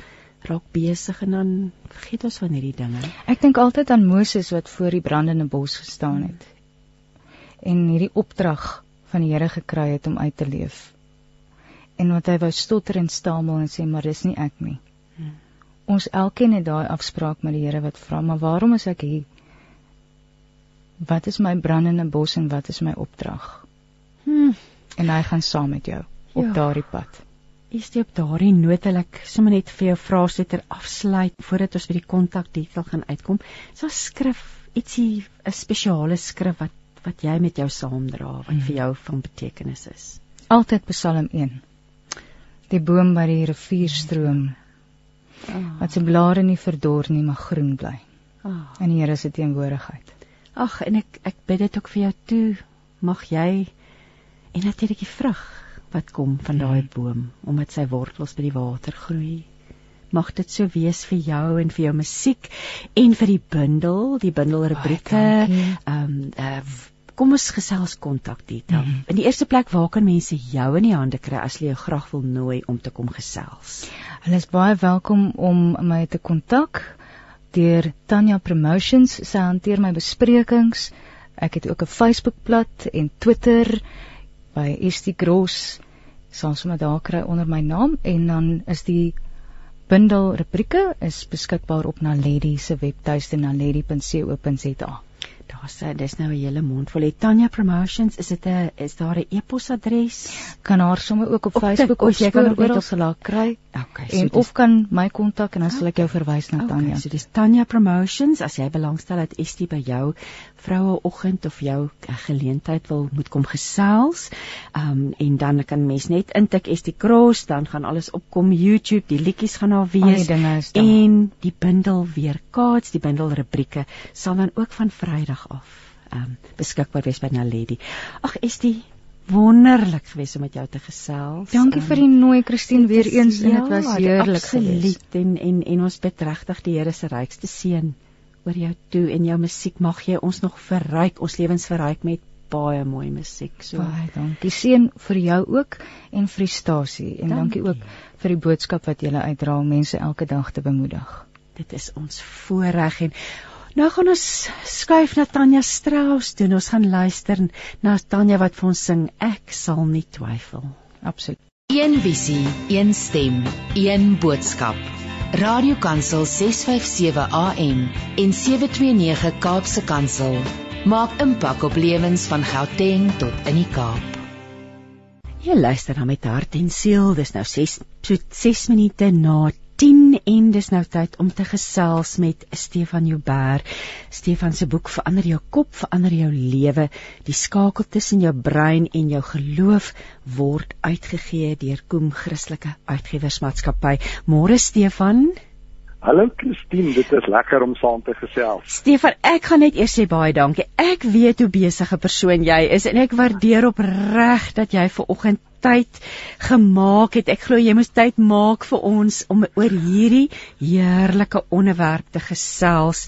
raak besig en dan vergeet ons van hierdie dinge. Ek dink altyd aan Moses wat voor die brandende bos gestaan het en hierdie opdrag van die Here gekry het om uit te leef. En wat hy wou stotter en stamel en sê maar dis nie ek nie. Hmm. Ons elkeen het daai afspraak met die Here wat vra, maar waarom is ek hier? Wat is my brandende bos en wat is my opdrag? Hm, En hy gaan saam met jou op Ja. daardie pad. is dit op daardie noot wil ek sommer net vir jou vrae ter afsluit voordat ons by die kontak detail gaan uitkom. So skrif, ietsie 'n spesiale skrif wat wat jy met jou saamdra wat Hmm. vir jou van betekenis is. Altyd Psalm 1. Die boom by die rivier stroom wat sy blare nie verdor nie, maar groen bly Ah. in die Here se teenwoordigheid. Ag en ek ek bid dit ook vir jou toe. Mag jy en natuurlik die vrug wat kom van daai boom omdat sy wortels by die water groei. Mag dit so wees vir jou en vir jou musiek en vir die bundel, die bundel rubrieke. Ehm um, uh, kom ons gesels kontak detail. Mhm. In die eerste plek waar kan mense jou in die hande kry as hulle jou graag wil nooi om te kom gesels? Hulle is baie welkom om my te kontak deur Tanya Promotions. Sy hanteer my besprekings. Ek het ook 'n Facebookblad en Twitter by ST Gross. Sal sommer daar kry onder my naam en dan is die bundel rubrieke is beskikbaar op Naledi se webtuiste naledi.co.za. Daar's uh, dis nou 'n hele mond vol. Het Tanya Promotions, is dit 'n is daar 'n e-posadres? Kan haar sommer ook op Op Facebook of jy kan ook net oral op- sal haar kry Okay, en dis- of kan my kontak en dan sal ek jou verwys na Tanya. Okay, so dis Tanya Promotions as jy belangstel dat Estie by jou vroueoggend of jou geleentheid wil moet kom gesels. Um en dan kan mens net intik Estie Cross, dan gaan alles opkom YouTube, die liedjies gaan daar die wees daar. en die bundel weer kaats, die bundel rubrieke sal dan ook van Vrydag af um beskikbaar wees by Naledi. Ag Estie, wonderlik geweest om met jou te gesels. Dankie Um, vir die nooi Christine weer eens en dit was ja, heerlik absoluut. geweest. En en en ons bid regtig die Here se rykste seën oor jou toe en jou musiek mag jy ons nog verryk, ons lewens verryk met baie mooi musiek. So Baie dankie. Seën vir jou ook en vir die stasie en dankie, Dankie. ook vir die boodskap wat jy uitdra om mense elke dag te bemoedig. dit is ons voorreg en nou gaan ons skuif na Tanya Strauss toe. en Ons gaan luister na Tanya wat vir ons sing Ek sal nie twyfel. Absoluut. Een visie, een stem, een boodskap. Radiokansel 657 AM en 729 Kaapse Kansel maak impak op lewens van Gauteng tot in die Kaap. Jy luister dan met hart en siel. Dis nou 6 so 6 minute na 10 en dis nou tyd om te gesels met Stefan Joubert. Stefan se boek Verander jou kop, verander jou lewe. Die skakel tussen jou brein en jou geloof word uitgegee deur Koem Christelike Uitgewersmaatskappy. Môre Stefan. Hallo Christine, dit is lekker om saam te gesels. Stefan, ek gaan net eers sê baie dankie. Ek weet hoe besige persoon jy is en ek waardeer opreg dat jy ver oggend tyd gemaak het. Ek glo jy moes tyd maak vir ons om oor hierdie heerlike onderwerp te gesels.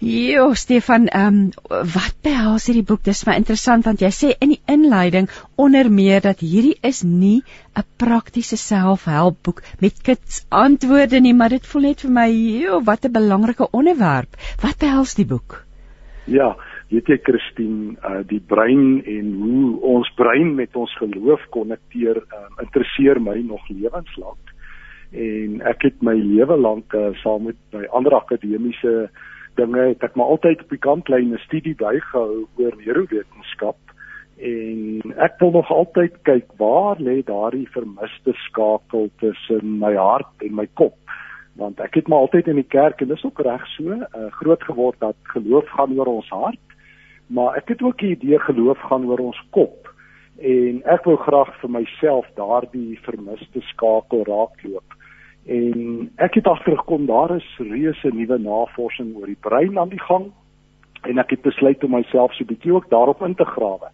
Jo, Stefan, ehm um, wat behels hierdie boek? Dis my interessant want jy sê in die inleiding onder meer dat hierdie is nie 'n praktiese selfhelpboek met kits antwoorde nie, maar dit voel net vir my, jo, wat 'n belangrike onderwerp. Wat behels die boek? Ja, weet jy Christine, uh, die brein en hoe ons brein met ons geloof konnekteer, um, interesseer my nog lewenslank. En ek het my lewe lank uh, saam met my ander akademiese dinge het ek maar altyd op die kantlyn 'n studie bygehou oor neurowetenskap. En ek wil nog altyd kyk waar lê daardie vermiste skakel tussen my hart en my kop? Want ek het maar altyd in die kerk en dis ook reg so uh, groot geword dat geloof gaan oor ons hart maar ek het ook die idee geloof gaan oor ons kop en ek wil graag vir myself daardie vermiste skakel raakloop En ek het agtergekom daar is reuse nuwe navorsing oor die brein aan die gang en ek het besluit om myself so bietjie ook daarop in te grawe.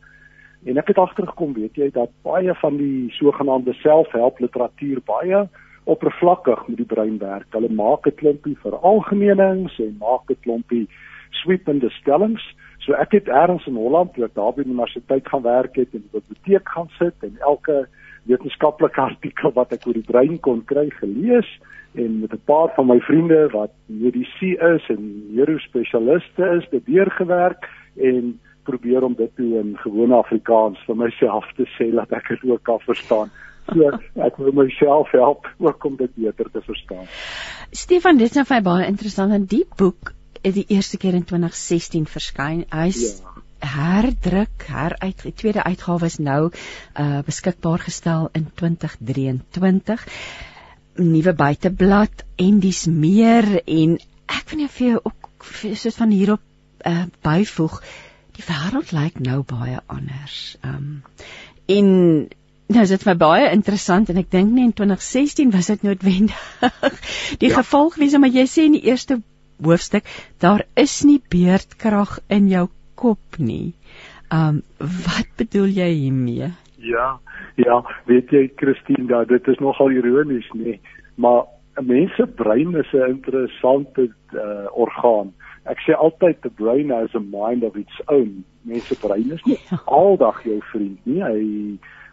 En ek het agtergekom, weet jy, dat baie van die sogenaamde selfhelp literatuur baie oppervlakkig met die brein werk. Hulle maak 'n klompie veralgemenings en maak 'n klompie sweepende stellings. So ek het eers in Holland toe daar by die universiteit gaan werk het en in die biblioteek gaan sit en elke wetenskaplike artikel wat ek oor die brein kon kry gelees en met 'n paar van my vriende wat medisy is en neurospesialiste is, dit deurgewerk en probeer om dit toe in gewone Afrikaans vir myself te sê dat ek dit ook kan verstaan. So ek wil myself help ook om dit beter te verstaan. Stefan, dit is nou vir baie interessant en die boek het die eerste keer in 2016 verskyn. Hy's ja herdruk, heruit die tweede uitgawe is nou uh beskikbaar gestel in 2023. Nuwe buiteblad en dis meer en ek wil net vir jou ook soos van hierop uh byvoeg die wêreld lyk nou baie anders. Um en nou is dit vir my baie interessant en ek dink nie in 2016 was dit noodwendig die ja. gevolg wees maar jy sê in die eerste hoofstuk daar is nie beerdkrag in jou kop nie. Um wat bedoel jy hiermee? Ja, ja, weet jy Christine, da, dit is nogal ironies, nee, maar 'n mens se brein is 'n interessante uh, orgaan ek sê altyd the brain has a mind of its own. Mense brein is nie ja. aldag jou vriend nie. Hy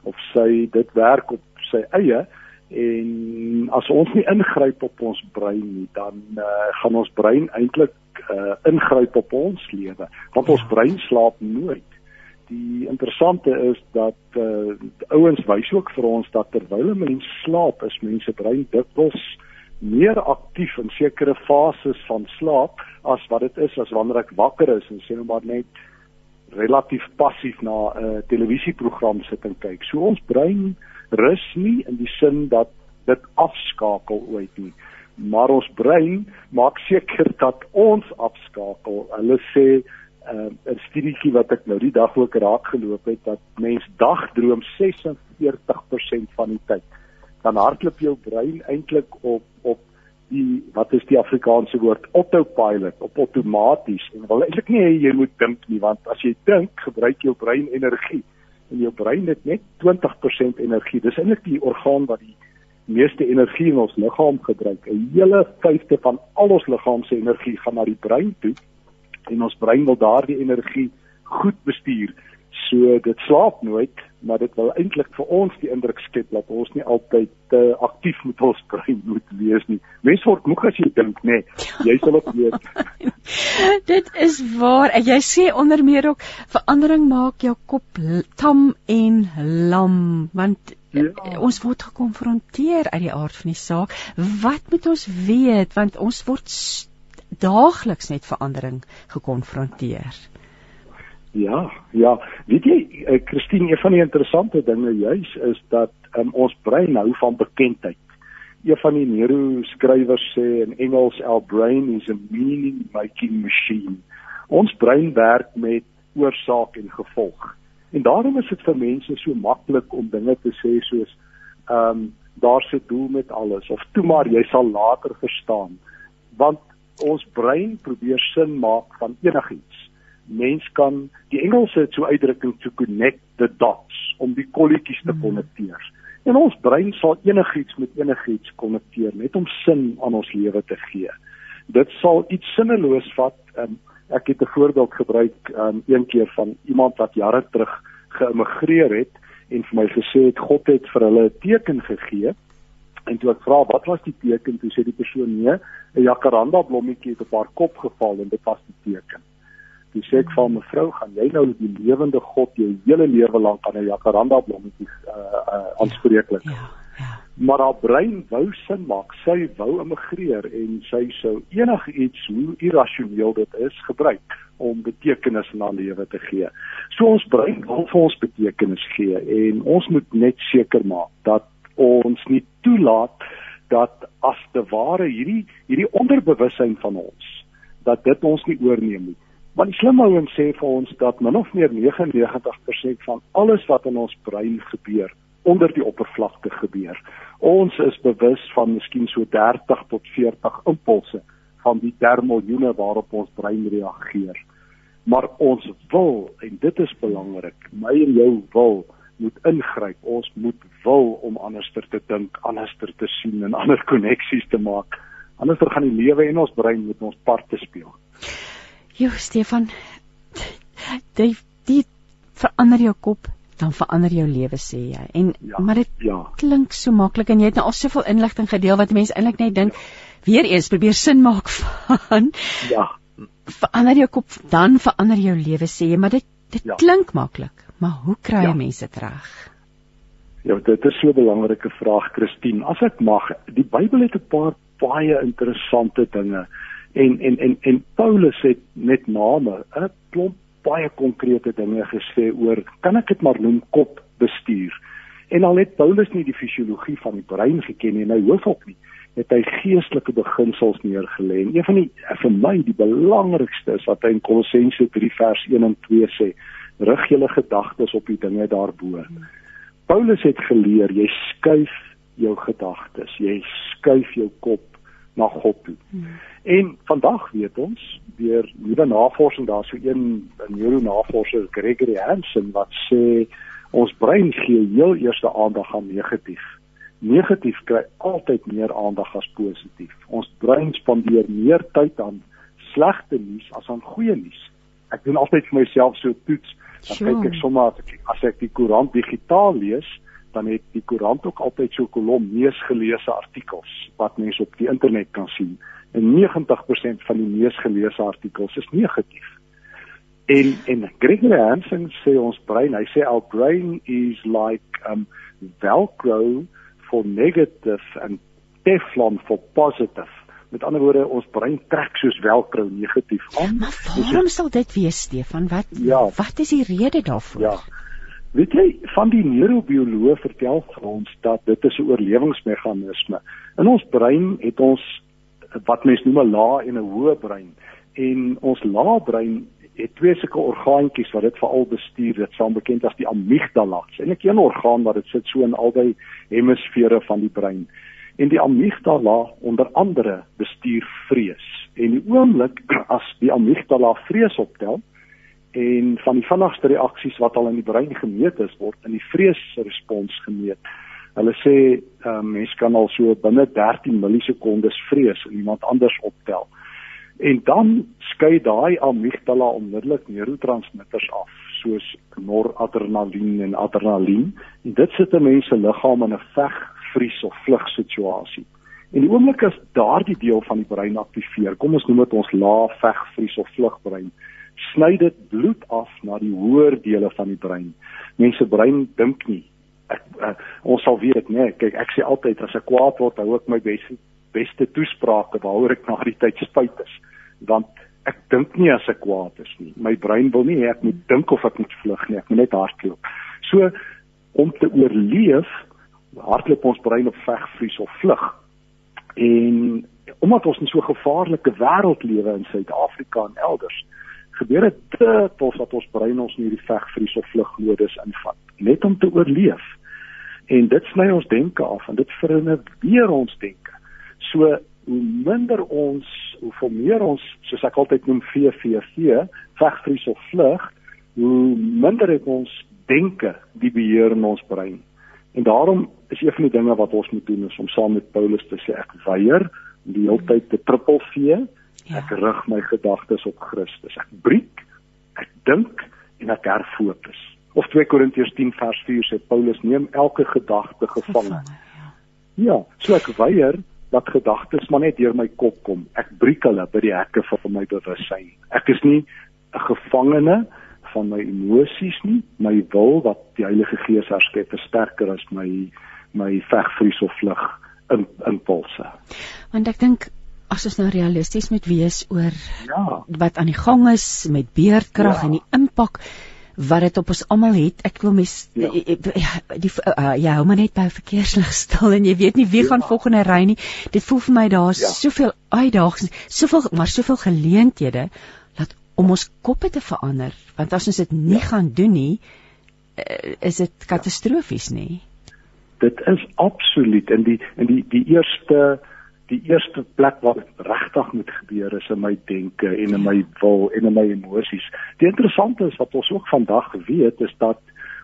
of sy dit werk op sy eie en as ons nie ingryp op ons brein nie, dan uh, gaan ons brein eintlik uh, ingryp op ons lewe. Want ons ja. brein slaap nooit. Die interessante is dat uh, ouens wys ook vir ons dat terwyl 'n mens slaap, is mense brein dikwels meer aktief in sekere fases van slaap as wat dit is as wanneer ek wakker is en sê nou maar net relatief passief na 'n uh, televisieprogram sit en kyk. So ons brein rus nie in die sin dat dit afskakel ooit nie. Maar ons brein maak seker dat ons afskakel. Hulle sê uh, 'n studietjie wat ek nou die dag ook raak geloop het dat mens dagdroom 46% van die tyd dan hardloop jou brein eintlik op op die wat is die Afrikaanse woord autopilot op outomaties en wil eintlik nie jy moet dink nie want as jy dink gebruik jou brein energie en jou brein het net 20% energie. Dis eintlik die orgaan wat die meeste energie in ons liggaam gebruik. 'n hele vyfde van al ons liggaam se energie gaan na die brein toe en ons brein wil daardie energie goed bestuur. So dit slaap nooit, maar dit wil eintlik vir ons die indruk skep dat ons nie altyd te uh, aktief met ons brein moet wees nie. Mens word moeg as jy dink, nê. Nee, jy sal ook weet. dit is waar. En jy sê onder meer ook verandering maak jou kop tam en lam, want ja. ons word gekonfronteer uit die aard van die saak. Wat moet ons weet want ons word daagliks net verandering gekonfronteer. Ja, ja. Weet jy, uh, Christine, een van die interessante dinge juis is dat um, ons brein hou van bekendheid. Een van die neuroskrywers sê in Engels, our brain is a meaning making machine. Ons brein werk met oorsaak en gevolg. En daarom is dit vir mense so maklik om dinge te sê soos ehm um, daar's 'n doel met alles of toe maar jy sal later verstaan. Want ons brein probeer sin maak van enigiets mens kan die Engelse so uitdrukking to connect the dots om die kolletjies te hmm. konnekteer. En ons brein sal enigiets met enigiets konnekteer net om sin aan ons lewe te gee. Dit sal iets sinneloos vat. Um, ek het 'n voorbeeld gebruik um, een keer van iemand wat jare terug geïmmigreer het en vir my gesê het God het vir hulle 'n teken gegee. En toe ek vra wat was die teken, toe sê die persoon nee, 'n jacaranda blommetjie het op haar kop geval en dit was die teken. Toe sê ek van mevrou, gaan jy nou die lewende God jou hele lewe lank aan 'n jacaranda blommetjie uh uh aanspreeklik. Ja, ja. Maar haar brein wou sin maak. Sy wou immigreer en sy sou enigiets hoe irrasioneel dit is gebruik om betekenis aan haar lewe te gee. So ons brein wil vir ons betekenis gee en ons moet net seker maak dat ons nie toelaat dat as te ware hierdie hierdie onderbewussyn van ons dat dit ons nie oorneem nie. Want die slim ouens sê vir ons dat min of meer 99% van alles wat in ons brein gebeur, onder die oppervlakte gebeur. Ons is bewus van miskien so 30 tot 40 impulse van die termiljoene waarop ons brein reageer. Maar ons wil en dit is belangrik, my en jou wil moet ingryp. Ons moet wil om anderster te dink, anderster te sien en ander koneksies te maak. Anderster gaan die lewe en ons brein met ons part te speel. Jo Stefan, jy die verander jou kop dan verander jou lewe sê jy. En ja, maar dit ja. klink so maklik en jy het nou al soveel inligting gedeel wat mense eintlik net dink weer eens probeer sin maak van. Ja. Verander jou kop dan verander jou lewe sê jy, maar dit dit ja. klink maklik. Maar hoe kry jy ja. mense reg? Ja, dit is so 'n belangrike vraag, Christine. As ek mag, die Bybel het 'n paar baie interessante dinge en en en en Paulus het net name 'n klomp baie konkrete dinge gesê oor kan ek dit maar noem kop bestuur. En al het Paulus nie die fisiologie van die brein geken nie, hy hoef ook nie het hy geestelike beginsels neergelê. En een van die vir my die belangrikste is wat hy in Kolossense 3 vers 1 en 2 sê: rig julle gedagtes op die dinge daarbo. Paulus het geleer jy skuif jou gedagtes, jy skuif jou kop na God toe. Hmm. En vandag weet ons deur nuwe navorsing daar so een neuronavorser Gregory Hansen wat sê ons brein gee heel eerste aandag aan negatief. Negatief kry altyd meer aandag as positief. Ons brein spandeer meer tyd aan slegte nuus as aan goeie nuus. Ek doen altyd vir myself so toets dan sure. kyk ek sommer as ek as ek die koerant digitaal lees dan het die koerant ook altyd so 'n kolom mees geleesde artikels wat mense op die internet kan sien en 90% van die mees geleesde artikels is negatief. En en Gregory Hansen sê ons brein, hy sê our brain is like um velcro for negative and teflon for positive. Met ander woorde, ons brein trek soos velcro negatief aan. Maar waarom sal dit wees, Stefan? Wat ja, wat is die rede daarvoor? Ja. Weet jy, van die neurobioloog vertel ons dat dit 'n oorlewingsmeganisme. In ons brein het ons wat mens noem 'n lae en 'n hoë brein. En ons lae brein het twee sulke orgaantjies wat dit veral bestuur. Dit staan bekend as die amygdala. Dit is 'n orgaan wat dit sit so in albei hemisfere van die brein en die amygdala onder andere bestuur vrees. En die oomblik as die amygdala vrees optel en van die vinnigste reaksies wat al in die brein gemeet is word in die vreesrespons gemeet. Hulle sê uh, mens kan al so binne 13 millisekondes vrees en iemand anders optel. En dan skei daai amygdala onmiddellik neurotransmitters af soos noradrenalien en adrenalien en dit sit 'n mens se liggaam in 'n veg vries of vlug situasie. En die oomblik as daardie deel van die brein aktiveer, kom ons noem dit ons lae veg vries of vlug brein, sny dit bloed af na die hoër dele van die brein. Mense brein dink nie. Ek, ek ons sal weet, nee, kyk ek sê altyd as ek kwaad word, hou ek my beste beste toesprake waaroor ek na die tyd spyt is. Want ek dink nie as ek kwaad is nie. My brein wil nie hê ek moet dink of ek moet vlug nie. Ek moet net hardloop. So om te oorleef hardloop ons brein op veg, vries of vlug. En omdat ons in so 'n gevaarlike wêreld lewe in Suid-Afrika en elders, gebeur dit dit dat ons brein ons in hierdie veg, vries of vlug modus invat, net om te oorleef. En dit sny ons denke af en dit verinner weer ons denke. So hoe minder ons, hoe meer ons, soos ek altyd noem VVV, veg, vries of vlug, hoe minder het ons denke die beheer in ons brein. En daarom is een van die dinge wat ons moet doen is om saam met Paulus te sê ek weier die hele tyd te trippel vee. Ja. Ek rig my gedagtes op Christus. Ek breek, ek dink en ek herfokus. Of 2 Korintiërs 10 vers 4 sê Paulus neem elke gedagte gevange. Ja. ja, so ek weier dat gedagtes maar net deur my kop kom. Ek breek hulle by die hekke van my bewussyn. Ek is nie 'n gevangene van my emosies nie, my wil wat die Heilige Gees herskep is sterker as my my vegvries of vlug in impulse. Want ek dink as ons nou realisties moet wees oor ja. wat aan die gang is met beerdkrag ja. en die impak wat dit op ons almal het. Ek wil mes ja. Eh, eh, ja, die uh, ja, hou maar net by verkeerslig stil en jy weet nie wie ja. gaan volgende ry nie. Dit voel vir my daar's ja. soveel uitdagings, soveel maar soveel geleenthede om ons koppe te verander want as ons dit nie ja. gaan doen nie eh, is dit katastrofies nê dit is absoluut in die in die die eerste die eerste plek waar dit regtig moet gebeur is in my denke en in my wil en in my emosies. Die interessante is wat ons ook vandag weet is dat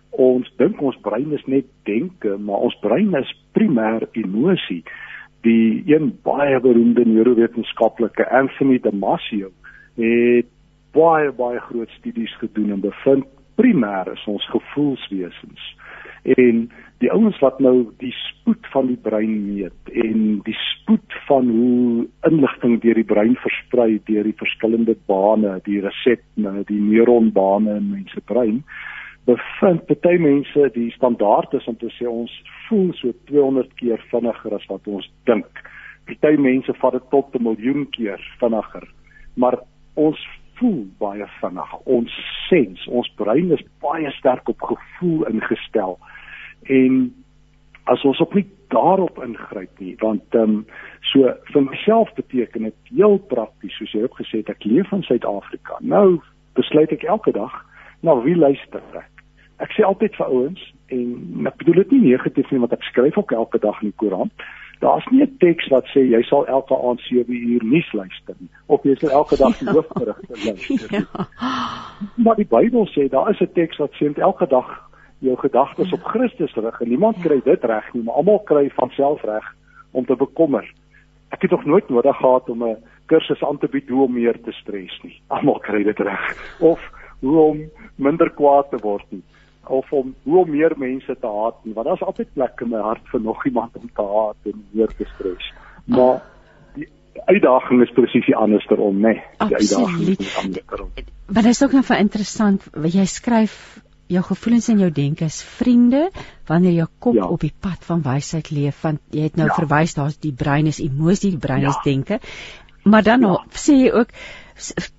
ons dink ons brein is net denke, maar ons brein is primêr emosie. Die een baie beroemde neurowetenskaplike Anthony Damasio het baie baie groot studies gedoen en bevind primêr is ons gevoelswesens. En die ouens wat nou die spoed van die brein meet en die spoed van hoe inligting deur die brein versprei deur die verskillende bane, die resepte, die neuronbane in mense brein, bevind party mense die standaard is om te sê ons voel so 200 keer vinniger as wat ons dink. Party mense vat dit tot 'n miljoen keer vinniger. Maar ons voel baie vinnig. Ons sens, ons brein is baie sterk op gevoel ingestel en as ons op nie daarop ingryp nie want ehm um, so vir myself beteken dit heel prakties soos jy ook gesê het ek leef in Suid-Afrika. Nou besluit ek elke dag na wie luister ek? Ek sê altyd vir ouens en ek bedoel dit nie negatief nie want ek skryf ook elke dag in die koerant daar's nie 'n teks wat sê jy sal elke aand 7 uur nuus luister nie of jy sal elke dag die hoofberigte luister ja. maar die Bybel sê daar is 'n teks wat sê elke dag jou gedagtes op Christus rig en niemand kry dit reg nie, maar almal kry van self reg om te bekommer. Ek het nog nooit nodig gehad om 'n kursus aan te bied hoe om meer te stres nie. Almal kry dit reg of hoe om minder kwaad te word nie of om hoe om meer mense te haat nie, want daar's altyd plek in my hart vir nog iemand om te haat en meer te stres. Maar die uitdaging is presies die andersom, né? Nee, die uitdaging is andersom. Maar dit is ook nog vir interessant jy skryf jou gevoelens en jou denke is vriende wanneer jou kop ja. op die pad van wysheid leef want jy het nou ja. verwys daar's die brein is emosie die brein ja. is denke maar dan ja. sê jy ook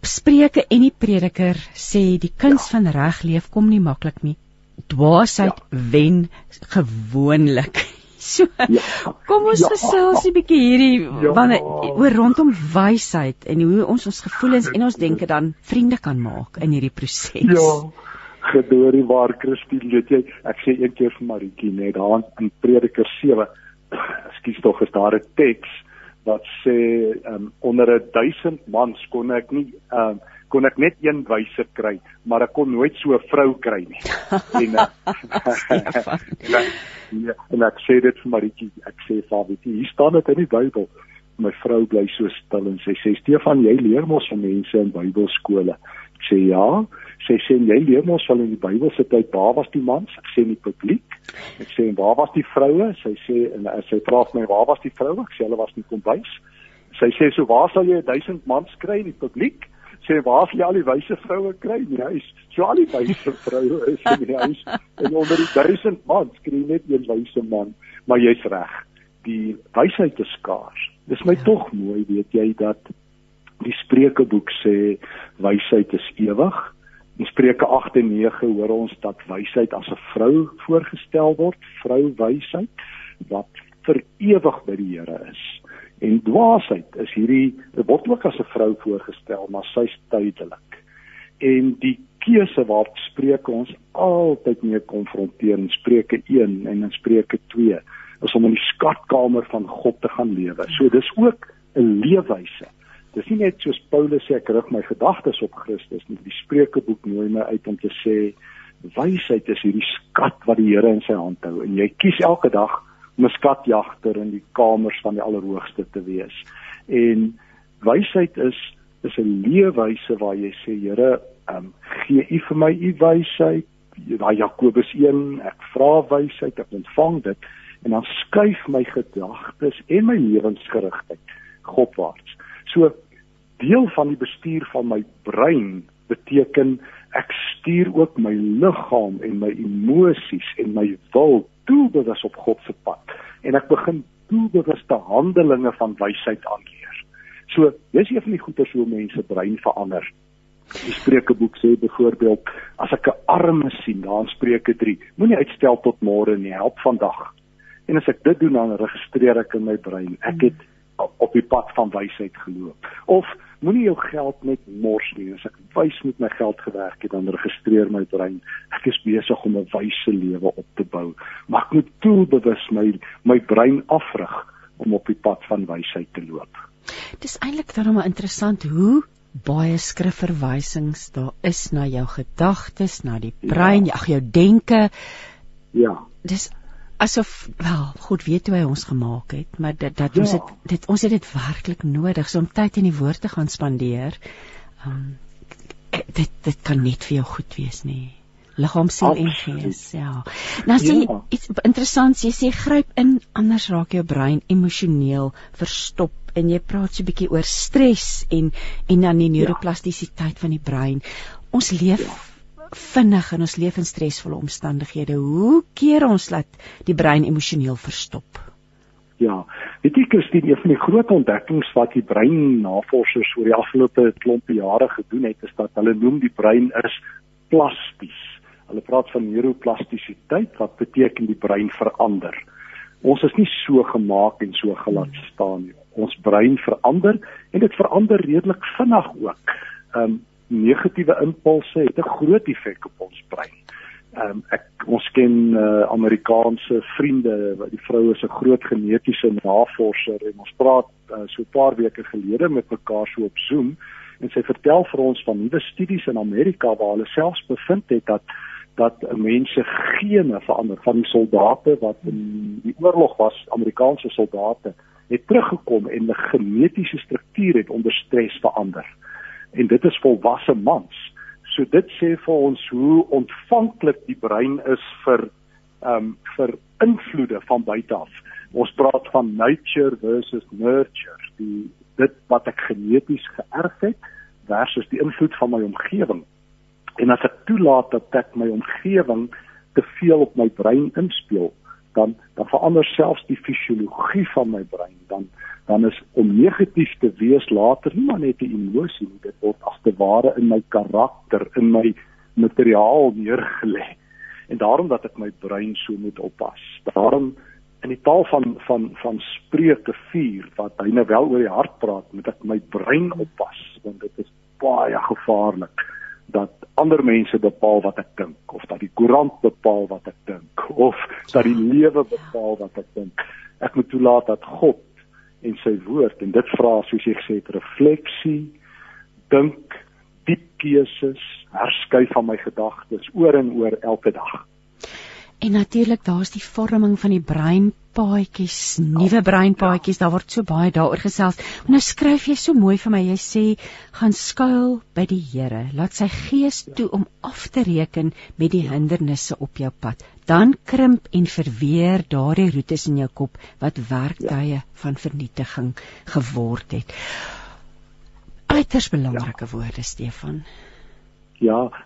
spreuke en die prediker sê die kuns ja. van reg leef kom nie maklik nie dwaasheid ja. wen gewoonlik so ja. kom ons ja. gesels 'n bietjie hierdie ja. wanneer oor rondom wysheid en hoe ons ons gevoelens en ons denke dan vriende kan maak in hierdie proses ja gedorie waar Christine weet jy ek sê een keer vir Maritjie net daar in Prediker 7 ekskuus tog is daar 'n teks wat sê um, onder 'n 1000 mans kon ek nie um, kon ek net een wyse kry maar ek kon nooit so 'n vrou kry nie. En uh, ja, en ek sê dit vir Maritjie ek sê Fabie hier staan dit in die Bybel my vrou bly so stil en sy sê Stefan jy leer mos van mense in Bybelskole sê ja Sy sê jy leer mos wel in die Bybel se tyd waar was die mans? Ek sê in die publiek. Ek sê waar was die vroue? Sy sê en sy vra my waar was die vroue? Ek sê hulle was in die kombuis. Sy sê so waar sal jy 1000 mans kry in die publiek? Sê waar sal jy al die wyse vroue kry in die huis? So al die wyse vroue is in die huis. En onder die 1000 mans kry jy net een wyse man, maar jy's reg. Die wysheid is skaars. Dis my ja. tog mooi weet jy dat die Spreukeboek sê wysheid is ewig. In Spreuke 8 en 9 hoor ons dat wysheid as 'n vrou voorgestel word, vrou wysheid wat vir ewig by die Here is. En dwaasheid is hierdie word ook as 'n vrou voorgestel, maar sy's tydelik. En die keuse waar Spreuke ons altyd mee konfronteer in Spreuke 1 en in Spreuke 2 is om in die skatkamer van God te gaan lewe. So dis ook 'n leefwyse Dis nie net soos Paulus sê ek rig my gedagtes op Christus nie. Die Spreukeboek nooi my uit om te sê wysheid is hierdie skat wat die Here in sy hand hou en jy kies elke dag om 'n skatjagter in die kamers van die Allerhoogste te wees. En wysheid is is 'n leefwyse waar jy sê Here, ehm um, gee U vir my U wysheid. Daai Jakobus 1, ek vra wysheid, ek ontvang dit en dan skuif my gedagtes en my lewensgerigtheid Godwaarts. So deel van die bestuur van my brein beteken ek stuur ook my liggaam en my emosies en my wil doelbewus op God se pad en ek begin doelbewuste handelinge van wysheid aanleer. So, dis een van die goeie so mense brein verander. Die Spreukeboek sê byvoorbeeld as ek 'n arme sien, dan Spreuke 3, moenie uitstel tot môre nie, help vandag. En as ek dit doen dan registreer ek in my brein, ek het op die pad van wysheid geloop. Of moenie jou geld net mors nie. As ek wys met my geld gewerk het, dan registreer my brein ek is besig om 'n wyse lewe op te bou. Maar ek moet doelbewus my my brein afrig om op die pad van wysheid te loop. Dis eintlik maar interessant hoe baie skrifverwysings daar is na jou gedagtes, na die brein, ja. ag jou denke. Ja. Dis asof wel God weet hoe hy ons gemaak het, maar dat dat ja. ons dit dit ons het dit werklik nodig so om tyd in die woord te gaan spandeer. Um dit dit kan net vir jou goed wees nie. Liggaam, siel en gees, ja. Nou sê ja. iets interessants, jy sê gryp in anders raak jou brein emosioneel verstop en jy praat so 'n bietjie oor stres en en dan die ja. neuroplastisiteit ja. van die brein. Ons leef ja vinnig in ons lewe in stresvolle omstandighede. Hoe keer ons dat die brein emosioneel verstop? Ja, weet jy Christine, een van die groot ontdekkings wat die breinnavorsers oor die afgelope klompe jare gedoen het, is dat hulle noem die brein is plasties. Hulle praat van neuroplastisiteit wat beteken die brein verander. Ons is nie so gemaak en so gelaat staan nie. Ons brein verander en dit verander redelik vinnig ook. Ehm um, negatiewe impulse het 'n groot effek op ons brein. Ehm um, ek ons ken uh, Amerikaanse vriende, die vrou is 'n groot genetiese navorser en ons praat uh, so 'n paar weke gelede met mekaar so op Zoom en sy vertel vir ons van nuwe studies in Amerika waar hulle selfs bevind het dat dat mense gene verander van die soldate wat in die oorlog was, Amerikaanse soldate het teruggekom en 'n genetiese struktuur het onder stres verander en dit is volwasse mans. So dit sê vir ons hoe ontvanklik die brein is vir ehm um, vir invloede van buite af. Ons praat van nature versus nurture. Die dit wat ek geneties geërf het versus die invloed van my omgewing. En as ek toelaat dat ek my omgewing te veel op my brein inspel, dan dan verander selfs die fisiologie van my brein. Dan dan is om negatief te wees later nie maar net 'n emosie dit word as te ware in my karakter in my materiaal neergelê en daarom dat ek my brein so moet oppas daarom in die taal van van van spreuke 4 wat hy nou wel oor die hart praat moet ek my brein oppas want dit is baie gevaarlik dat ander mense bepaal wat ek dink of dat die koerant bepaal wat ek dink of dat die lewe bepaal wat ek dink. Ek moet toelaat dat God en sy woord en dit vra soos jy gesê het refleksie dink diep keuses herskuif van my gedagtes oor en oor elke dag. En natuurlik daar's die vorming van die breinpaadjies nuwe breinpaadjies daar word so baie daaroor gesels maar nou skryf jy so mooi vir my jy sê gaan skuil by die Here laat sy gees toe om af te reken met die hindernisse op jou pad dan krimp en verweer daardie roetes in jou kop wat werktuie ja. van vernietiging geword het. Uiters belangrike ja. woorde Stefan. Ja,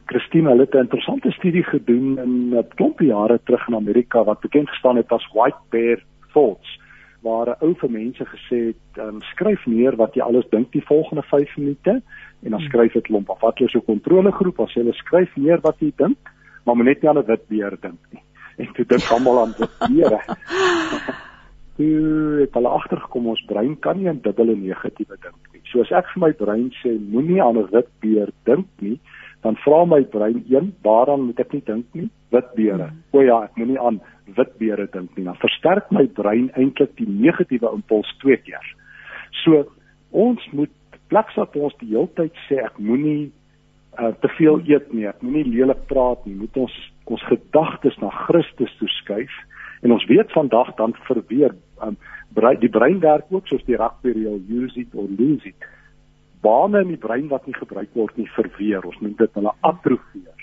Christine, hulle het 'n interessante studie gedoen in 'n klomp jare terug in Amerika wat bekend gestaan het as White Bear Thoughts waar 'n ou vir mense gesê het, um, skryf neer wat jy alles dink die volgende 5 minute en dan hmm. skryf dit klomp af. Wat so 'n kontrolegroep as hulle skryf neer wat jy dink, maar moet net nie aan 'n wit beer dink nie en toe dink almal aan dit weer. Toe het hulle agtergekom ons brein kan nie 'n dubbele negatiewe dink nie. So as ek vir my brein sê moenie aan 'n wit beer dink nie, dan vra my brein een, waaraan moet ek nie dink nie? Wit beere. O ja, ek moenie aan wit beere dink nie. Dan versterk my brein eintlik die negatiewe impuls twee keer. So ons moet plaks dat ons die hele tyd sê ek moenie uh, te veel eet nie, ek moenie lelik praat nie, moet ons ons gedagtes na Christus toe skuif en ons weet vandag dan verweer um, die brein werk ook soos die rugby reël use it or lose it bane in die brein wat nie gebruik word nie verweer. Ons noem dit hulle atrofieer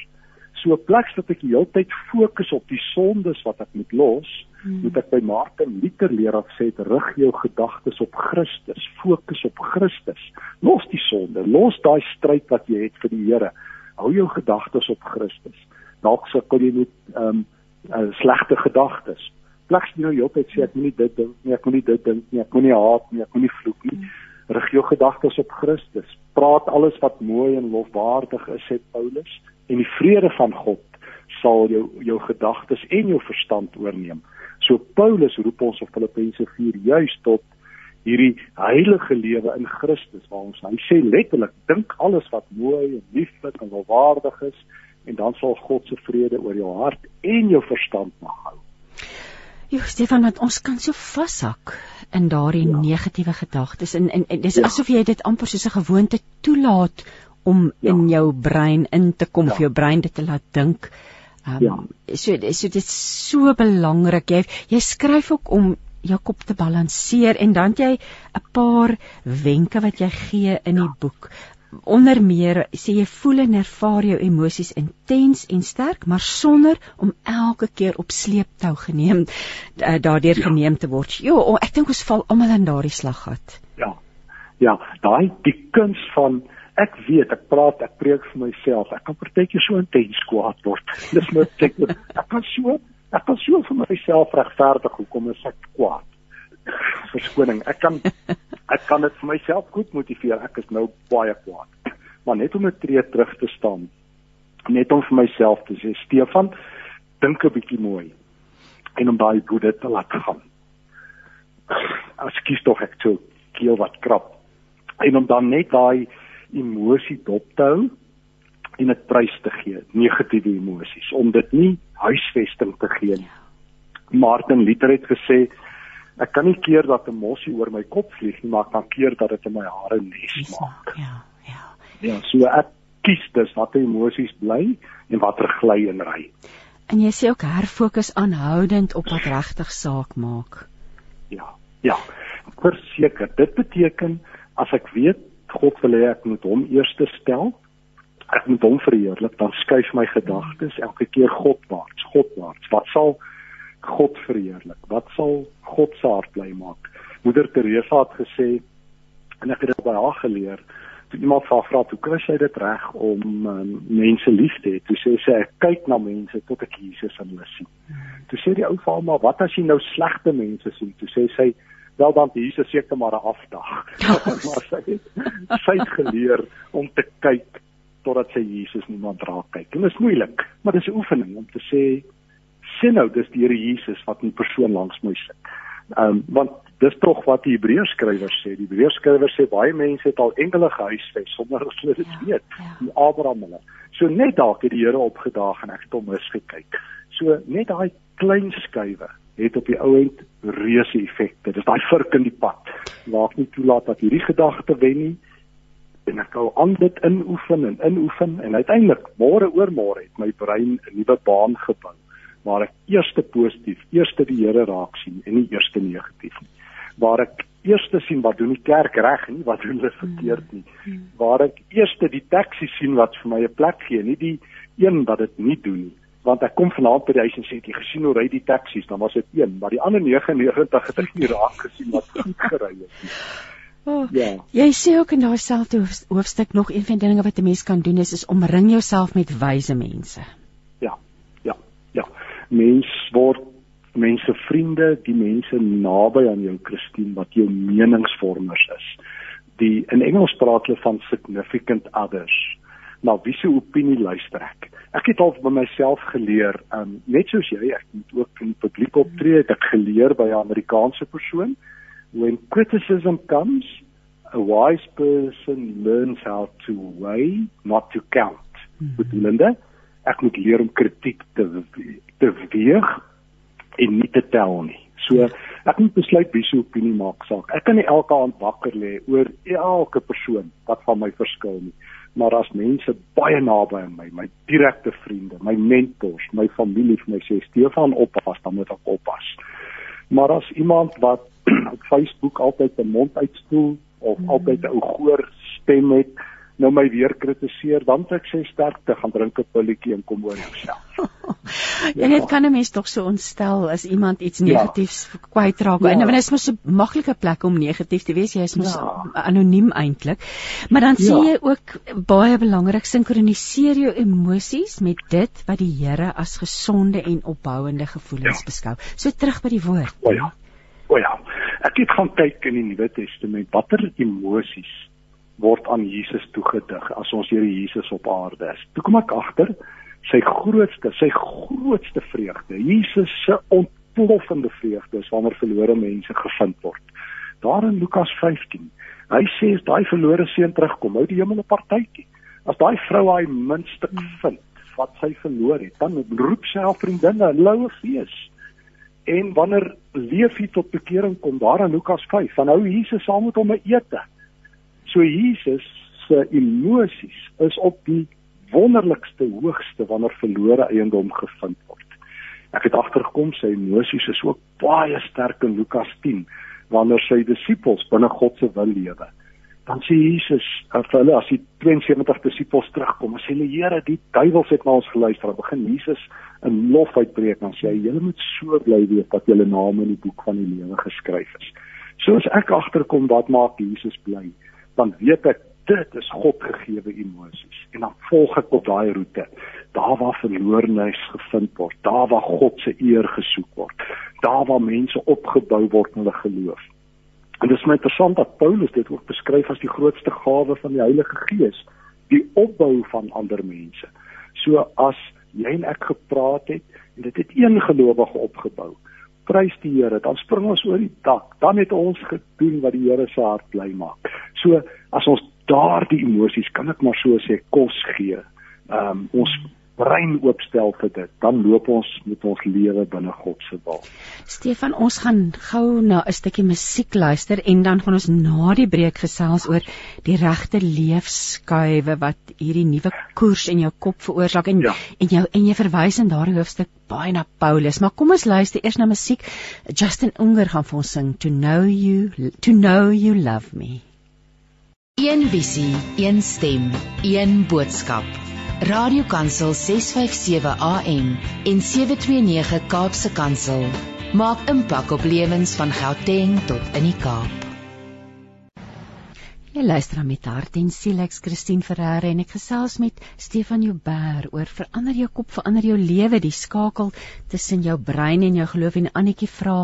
so plek dat ek die hele tyd fokus op die sondes wat ek moet los hmm. moet ek by Martin Luther leer of sê rig jou gedagtes op Christus. Fokus op Christus. Los die sonde. Los daai stryd wat jy het vir die Here. Hou jou gedagtes op Christus. Dalk sukkel jy met ehm um, uh, slegte gedagtes. Plaks jy nou heeltyd sê ek moenie dit dink nie, ek moenie dit dink nie, ek moenie haat nie, ek moenie vloek nie. Rig jou gedagtes op Christus. Praat alles wat mooi en lofwaardig is, sê Paulus, en die vrede van God sal jou jou gedagtes en jou verstand oorneem. So Paulus roep ons op Filippense 4 juis tot hierdie heilige lewe in Christus waar ons hy sê letterlik dink alles wat mooi en lieflik en waardig is en dan sal God se vrede oor jou hart en jou verstand mag hou. Jo Stefan, dat ons kan so vashak in daardie ja. negatiewe gedagtes en en, en dis ja. asof jy dit amper soos 'n gewoonte toelaat om ja. in jou brein in te kom, ja. vir jou brein dit te laat dink. Um, ja. So so dit is so belangrik. Jy jy skryf ook om jou kop te balanseer en dan jy 'n paar wenke wat jy gee in die ja. boek onder meer sê jy voel en ervaar jou emosies intens en sterk maar sonder om elke keer op sleeptou geneem uh, daardeur ja. geneem te word. Jo, oh, ek dink ons val almal in daardie slaggat. Ja. Ja, daai die kuns van ek weet ek praat ek preek vir myself. Ek kan partykeer so intens kwaad word. Dis net ek ek kan so ek kan so vir myself regverdig hoekom ek kwaad verskoning. Ek kan ek kan dit vir myself goed motiveer. Ek is nou baie kwaad. Maar net om 'n tree terug te staan. Net om vir myself te sê, Stefan, dink 'n bietjie mooi en om daai woede te laat gaan. As kies tog ek toe keel wat krap. En om dan net daai emosie dop te hou en dit prys te gee, negatiewe emosies, om dit nie huisvesting te gee nie. Martin Luther het gesê ek kan nie keer dat 'n mossie oor my kop vlieg nie, maar ek kan keer dat dit in my hare nes maak. Ja, ja. Ja, so ek kies dus watter emosies bly en watter gly en ry. En jy sê ook herfokus aanhoudend op wat regtig saak maak. Ja. Ja. Verseker, dit beteken as ek weet God wil hê ek moet hom eerste stel, ek moet hom verheerlik, dan skuif my gedagtes elke keer Godwaarts, Godwaarts. Wat sal God verheerlik? Wat sal God se hart bly maak? Moeder Teresa het gesê en ek het dit by haar geleer. Toe iemand vra vra hoe kry sy dit reg om um, mense lief te hê? Toe sê sy ek kyk na mense tot ek Jesus in hulle sien. Toe sê die ou vrou maar wat as jy nou slegte mense sien? Toe sê sy wel dan Jesus seker maar 'n afdag. maar sy sy het geleer om te kyk totdat sy Jesus niemand raak kyk. En dit is moeilik, maar dis 'n oefening om te sê sien nou dis die Here Jesus wat 'n persoon langs my sit. Ehm um, want dis tog wat die Hebreërs skrywer sê. Die Hebreërs skrywer sê baie mense het al enkele gehuisves sonder dat hulle dit ja, weet. Ja, ja. Die Abraham hulle. So net dalk het die Here opgedaag en ek het hom misgekyk. So net daai klein skuwe het op die ou end reuse effekte. Dis daai vurk in die pad. Laat nie toelaat dat hierdie gedagte wen nie en ek hou aan dit inoefen en inoefen en uiteindelik môre oor môre het my brein 'n nuwe baan gebou waar ek eerste positief, eerste die Here raak sien en nie eerste negatief nie. Waar ek eerste sien wat doen die kerk reg nie, wat doen hulle verkeerd nie. Waar ek eerste die taxi sien wat vir my 'n plek gee, nie die een wat dit nie doen nie. Want ek kom vanaand by die huis en sê ek gesien hoe ry die taksies, dan was dit een, maar die ander 99 het ek nie raak gesien wat goed gery het nie. Oh, ja. Jy sê ook in daai selfde hoofstuk nog een van die dinge wat 'n mens kan doen is, is omring jouself met wyse mense mens word mense vriende, die mense naby aan jou Christine wat jou meningsvormers is. Die in Engels praat hulle van significant others. Nou wie se opinie luister ek? Ek het al by myself geleer, um, net soos jy, ek moet ook in publiek optree, ek het geleer by 'n Amerikaanse persoon, when criticism comes, a wise person learns how to weigh, not to count. Goed, hmm. Linda, ek moet leer om kritiek te te weeg en nie te tel nie. So ek moet besluit wie se opinie maak saak. Ek kan nie elke aand wakker lê oor elke persoon wat van my verskil nie. Maar as mense baie naby aan my, my direkte vriende, my mentors, my familie vir my sê Stefan oppas, dan moet ek oppas. Maar as iemand wat op Facebook altyd 'n mond uitspoel of mm. altyd 'n ou goor stem het, nou my weer kritiseer, dan ek sê sterkte, gaan drink 'n pilletjie en kom oor jouself. ja, dit kan 'n mens tog so ontstel as iemand iets ja. negatiefs ja. kwytraak. Ja. En dan is mos 'n maklike plek om negatief te wees. Jy is mos ja. anoniem eintlik. Maar dan ja. sien jy ook baie belangrik sinkroniseer jou emosies met dit wat die Here as gesonde en opbouende gevoelens ja. beskou. So terug by die woord. O ja. O ja. Ek het gaan kyk in die Nuwe Testament watter emosies word aan Jesus toegedig as ons Here Jesus op aarde is. Toe kom ek agter sy grootste, sy grootste vreugde, Jesus se ontploffende vreugde is wanneer verlore mense gevind word. daar in Lukas 15. Hy sê as daai verlore seun terugkom, hou die hemel 'n partytjie. As daai vrou haar minste vind wat sy verloor het, dan roep sy haar vriendinne, 'n loue fees. En wanneer Leefie tot bekering kom daar in Lukas 5, dan hou Jesus saam met hom 'n ete. So Jesus se emosies is op die wonderlikste hoogste wanneer verlore eiendom gevind word. Ek het agtergekom sy emosies is ook baie sterk in Lukas 10 wanneer sy disippels binne God se wil lewe. Dan sê Jesus vir hulle as die 72 disippels terugkom, sê hulle Here, die duiwels het na ons geluister. Dan begin Jesus in lof uitbreek en sê hy, julle moet so bly wees dat julle name in die boek van die lewe geskryf is. Soos ek agterkom wat maak Jesus bly, dan weet ek dit is God gegeewe emosies en dan volg ek op daai roete. Daar waar verloornis gevind word. Daar waar God se eer gesoek word. Daar waar mense opgebou word in hulle geloof. En dit is my interessant dat Paulus dit ook beskryf as die grootste gawe van die Heilige Gees die opbou van ander mense. So as jy en ek gepraat het en dit het een gelowige opgebou prys die Here dan spring ons oor die dak dan het ons gedoen wat die Here se hart bly maak so as ons daardie emosies kan ek maar so sê kos gee. Ehm um, ons brein oopstel vir dit, dan loop ons met ons lewe binne God se wil. Stefan, ons gaan gou na 'n stukkie musiek luister en dan gaan ons na die breek gesels oor die regte leefskuive wat hierdie nuwe koers in jou kop veroorsaak en ja. en jou en jy verwys in daardie hoofstuk baie na Paulus. Maar kom ons luister eers na musiek. Justin Unger gaan vir ons sing To Know You To Know You Love Me. Een visie, een stem, een boodskap. Radiokansel 657 AM en 729 Kaapse Kansel. Maak impak op lewens van Gauteng tot in die Kaap. Jy luister aan met hart en siel. Ek Christine Ferreira en ek gesels met Stefan Joubert oor verander jou kop verander jou lewe die skakel tussen jou brein en jou geloof. En Annetjie vra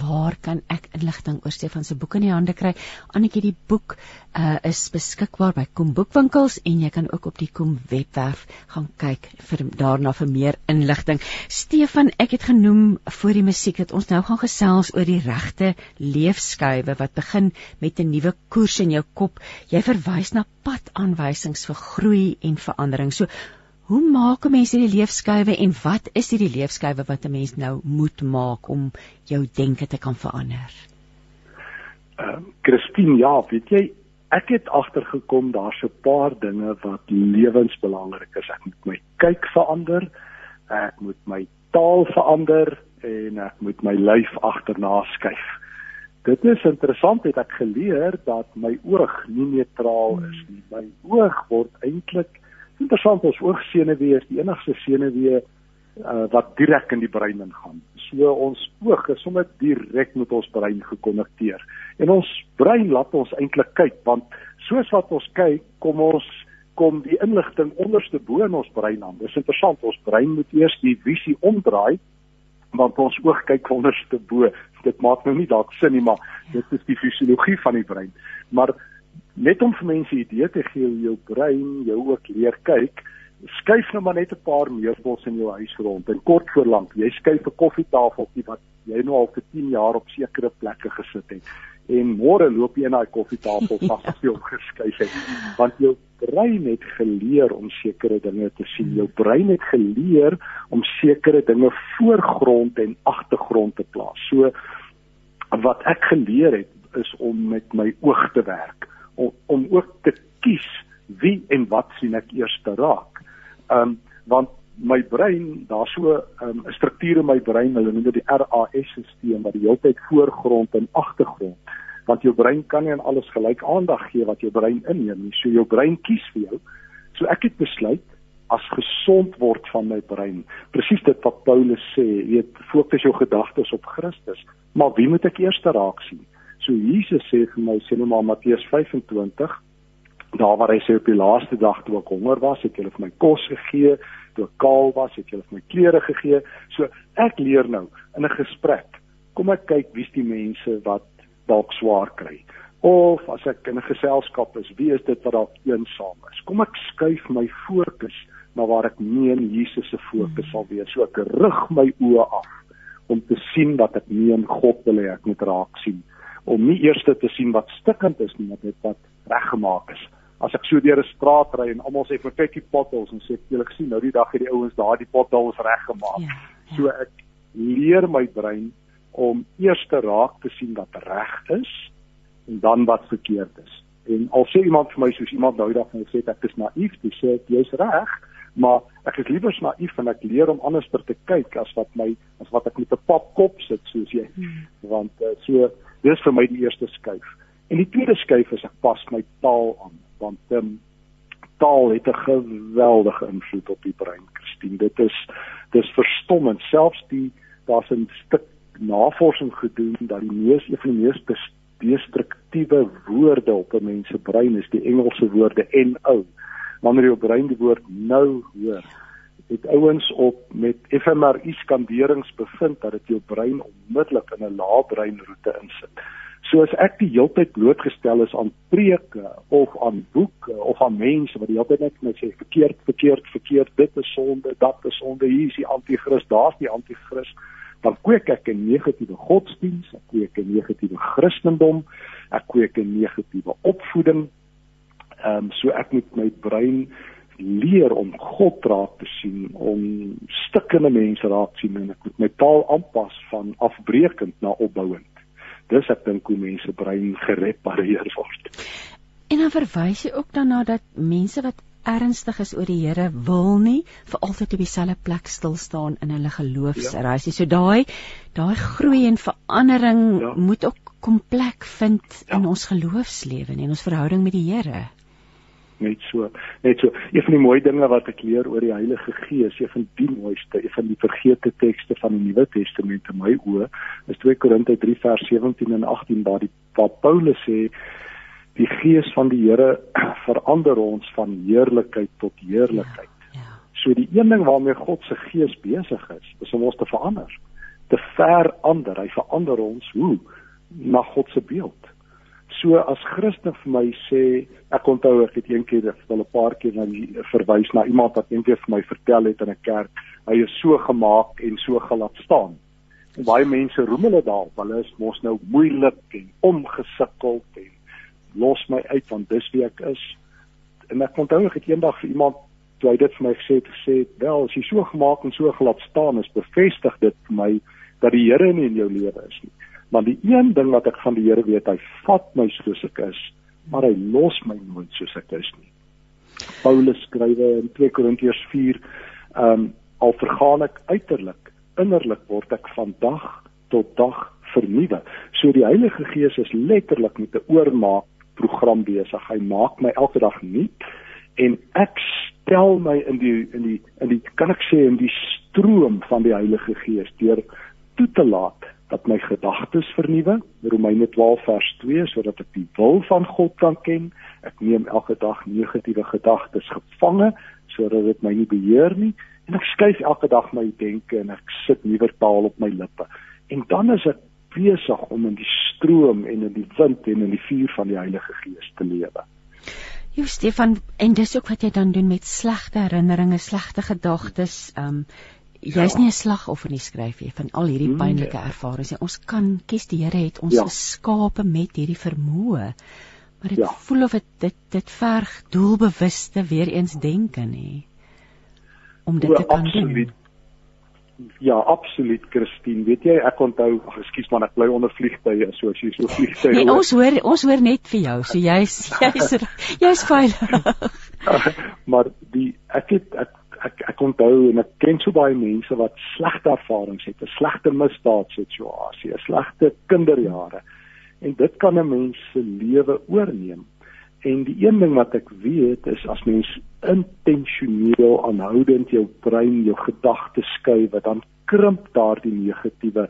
waar kan ek inligting oor Stefan se boek in die hande kry? Annetjie die boek uh, is beskikbaar by Kom Boekwinkels en jy kan ook op die Kom webwerf gaan kyk vir daarna vir meer inligting Stefan ek het genoem voor die musiek dat ons nou gaan gesels oor die regte leefskuive wat begin met 'n nuwe koers in jou kop op jy verwys na padaanwysings vir groei en verandering. So hoe maak 'n mens hierdie leefskuive en wat is hierdie leefskuive wat 'n mens nou moet maak om jou denke te kan verander? Ehm uh, Christine, ja, weet jy, ek het agtergekom daar's 'n paar dinge wat lewensbelangrik is. Ek moet my kyk verander, ek moet my taal verander en ek moet my lyf agterna skuif. Dit is interessant het ek geleer dat my oog nie neutraal is nie. My oog word eintlik interessant ons oogsenuwee is die enigste senuwee uh, wat direk in die brein ingaan. So ons oog is sommer direk met ons brein gekonnekteer. En ons brein laat ons eintlik kyk want soos wat ons kyk, kom ons kom die inligting onderste bo in ons brein aan. Dis interessant, ons brein moet eers die visie omdraai want ons oog kyk onderste bo. Dit maak nou nie dalk sin nie, maar dit is die fisiologie van die brein. Maar net om vir mense idee te gee hoe jou brein jou ook leer kyk, skuif nou maar net 'n paar meubels in jou huis rond en kort voor lank, jy skuif 'n koffietafeltjie wat jy nou al vir 10 jaar op sekere plekke gesit het en môre loop jy in daai koffietafel vas as jy hom geskuif het want jou brein het geleer om sekere dinge te sien. Jou brein het geleer om sekere dinge voorgrond en agtergrond te plaas. So wat ek geleer het is om met my oog te werk, om, om ook te kies wie en wat sien ek eers te raak. Um, want my brein, daar's so ehm, 'n um, struktuur in my brein, hulle noem dit die RAS-stelsel wat die hele tyd voorgrond en agtergrond want jou brein kan nie aan alles gelyk aandag gee wat jou brein inneem nie. So jou brein kies vir jou. So ek het besluit as gesond word van my brein. Presies dit wat Paulus sê, weet, fokus jou gedagtes op Christus. Maar wie moet ek eers raak sien? So Jesus sê vir my, sê nou maar Matteus 25, daar waar hy sê op die laaste dag toe ek honger was, het julle vir my kos gegee, toe ek kaal was, het julle vir my klere gegee. So ek leer nou in 'n gesprek. Kom ek kyk wie's die mense wat dalk swaar kry. Of as ek in 'n geselskap is, wie is dit wat dalk eensaam is? Kom ek skuif my fokus na waar ek meen Jesus se fokus sal wees. So ek rig my oë af om te sien wat ek in God wil hê ek moet raak sien. om nie eers te sien wat stikkend is nie, maar dit wat reggemaak is. As ek so deur 'n straat ry en almal sê vir kyk die potholes en sê jy sien nou die dag het die ouens daardie potholes reggemaak. Ja, ja. So ek leer my brein om eers te raak te sien wat reg is en dan wat verkeerd is. En al sê iemand vir my soos iemand nou dag gesê het ek is naïef, dis sê jy's reg, maar ek is liewer naïef en ek leer om anders te kyk as wat my as wat ek met 'n pap kop sit soos jy. Hmm. Want uh, so dis vir my die eerste skuif. En die tweede skuif is ek pas my taal aan want um, taal het 'n geweldige invloed op die brein, Christine. Dit is dis verstommend. Selfs die daar's 'n stuk navorsing gedoen dat die mees een van die mees destruktiewe woorde op 'n mens se brein is die Engelse woorde no. Wanneer jou brein die woord nou hoor, het ouens op met fMRI skanderings bevind dat dit jou brein onmiddellik in 'n lae breinroete insit. So as ek die heeltyd blootgestel is aan preke of aan boeke of aan mense wat die heeltyd net net sê verkeerd, verkeerd, verkeerd, dit is sonde, dat is sonde, hier is die anti-kris, daar's die anti-kris, dan kweek ek 'n negatiewe godsdiens, ek kweek 'n negatiewe Christendom, ek kweek 'n negatiewe opvoeding. Ehm um, so ek moet my brein leer om God raak te sien, om stukkende mense raak sien en ek moet my taal aanpas van afbreekend na opbouend dis ek dink hoe mense brein gerepareer word. En dan verwys jy ook daarna dat mense wat ernstig is oor die Here wil nie vir altyd op dieselfde plek stil staan in hulle geloofsreis nie. Ja. So daai daai groei en verandering ja. moet ook kom plek vind ja. in ons geloofslewe en ons verhouding met die Here net so. Net so. Een van die mooi dinge wat ek leer oor die Heilige Gees een van die mooiste een van die vergete tekste van die Nuwe Testament in my oë is 2 Korinte 3 vers 17 en 18 waar die waar Paulus sê die Gees van die Here verander ons van heerlikheid tot heerlikheid. Ja, ja. so die een ding waarmee God se Gees besig is is om ons te verander te verander. Hy verander ons hoe? Na God se beeld So as Christen vir my sê, ek onthou ek het eendag wel 'n paar keer na die verwys na iemand wat eendag vir my vertel het in 'n kerk, hy is so gemaak en so gelaat staan. En baie mense roem hulle daar, hulle is mos nou moeilik en omgesukkeld en los my uit want dis wie ek is. En ek onthou ek het eendag vir iemand toe hy dit vir my gesê het, gesê, "Wel, as jy so gemaak en so gelaat staan is, bevestig dit vir my dat die Here nie in jou lewe is nie." Maar die een ding wat ek van die Here weet, hy vat my soos ek is, maar hy los my nooit soos ek is nie. Paulus skryf in 2 Korintiërs 4, ehm um, al vergaan ek uiterlik, innerlik word ek van dag tot dag vernuwe. So die Heilige Gees is letterlik met 'n oormaak program besig. Hy maak my elke dag nuut en ek stel my in die in die in die kan ek sê in die stroom van die Heilige Gees deur toe te laat dat my gedagtes vernuwe. Romeine 12 vers 2 sodat ek die wil van God kan ken. Ek neem elke dag negatiewe gedagtes gevange sodat dit my nie beheer nie. En ek skuif elke dag my denke en ek sit nuwe taal op my lippe. En dan is ek besig om in die stroom en in die wind en in die vuur van die Heilige Gees te lewe. Jo Stefan en dis ook wat jy dan doen met slegte herinneringe, slegte gedagtes, ehm um, jy's ja. nie 'n slagoffer nie skryf jy van al hierdie pynlike nee. ervarings nie. Ons kan kies die Here het ons ja. geskape met hierdie vermoë. Maar dit ja. voel of dit dit dit verg doelbewuste weer eens denke nê. Om dit ja, te kan absoluut. doen. Ja, absoluut Christine. Weet jy, ek onthou, ekskuus man, ek bly onder vliegtye, so as jy so vliegtye. Nee, ons hoor ons hoor net vir jou. So jy's jy's jy's veilig. maar die ek het ek ek ek onthou en ek ken so baie mense wat slegte ervarings het, 'n slegte misdaadsituasie, 'n slegte kinderjare. En dit kan 'n mens se lewe oorneem. En die een ding wat ek weet is as mens intentioneel aanhoudend jou brein, jou gedagtes skuif, dan krimp daardie negatiewe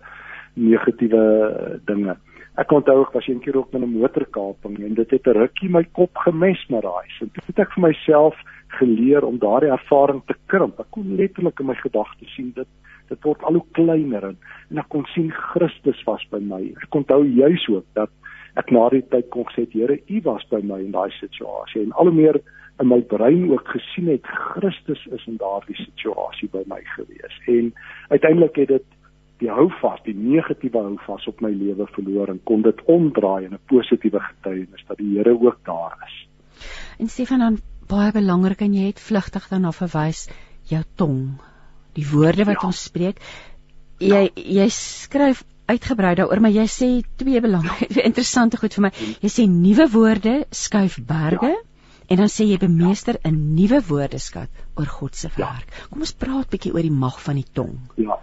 negatiewe dinge. Ek onthou ek was eendag ook met 'n motorkaping en dit het 'n rukkie my kop gemesmeriseer. En toe het ek vir myself geleer om daardie ervaring te krimp. Ek kon letterlik in my gedagtes sien dit dit word al hoe kleiner en, en ek kon sien Christus was by my. Ek onthou juis ook dat ek na die tyd kon sê Here, U was by my in daai situasie en al hoe meer in my brein ook gesien het Christus is in daardie situasie by my gewees. En uiteindelik het dit die houvas, die negatiewe houvas op my lewe verloor en kon dit omdraai in 'n positiewe getuienis dat die Here ook daar is. En Stefan dan baie belangrik en jy het vlugtig daarna verwys jou tong, die woorde wat ja. ons spreek. Jy ja. jy skryf uitgebrei daaroor, maar jy sê twee belangrike interessante goed vir my. Jy sê nuwe woorde skuif berge. Ja. En dan sê jy bemeester 'n ja. nuwe woordeskat oor God se ja. werk. Ja. Kom ons praat bietjie oor die mag van die tong. Ja.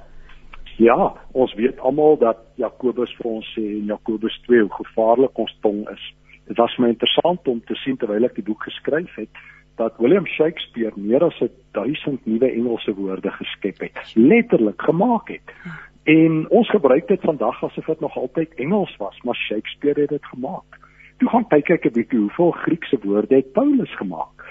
Ja, ons weet almal dat Jakobus vir ons sê in Jakobus 2 hoe gevaarlik ons tong is. Dit was my interessant om te sien terwyl ek die boek geskryf het dat William Shakespeare meer as 1000 nuwe Engelse woorde geskep het, letterlik gemaak het. En ons gebruik dit vandag asof dit nog altyd Engels was, maar Shakespeare het dit gemaak. Toe gaan kyk ek 'n bietjie hoeveel Griekse woorde het Paulus gemaak.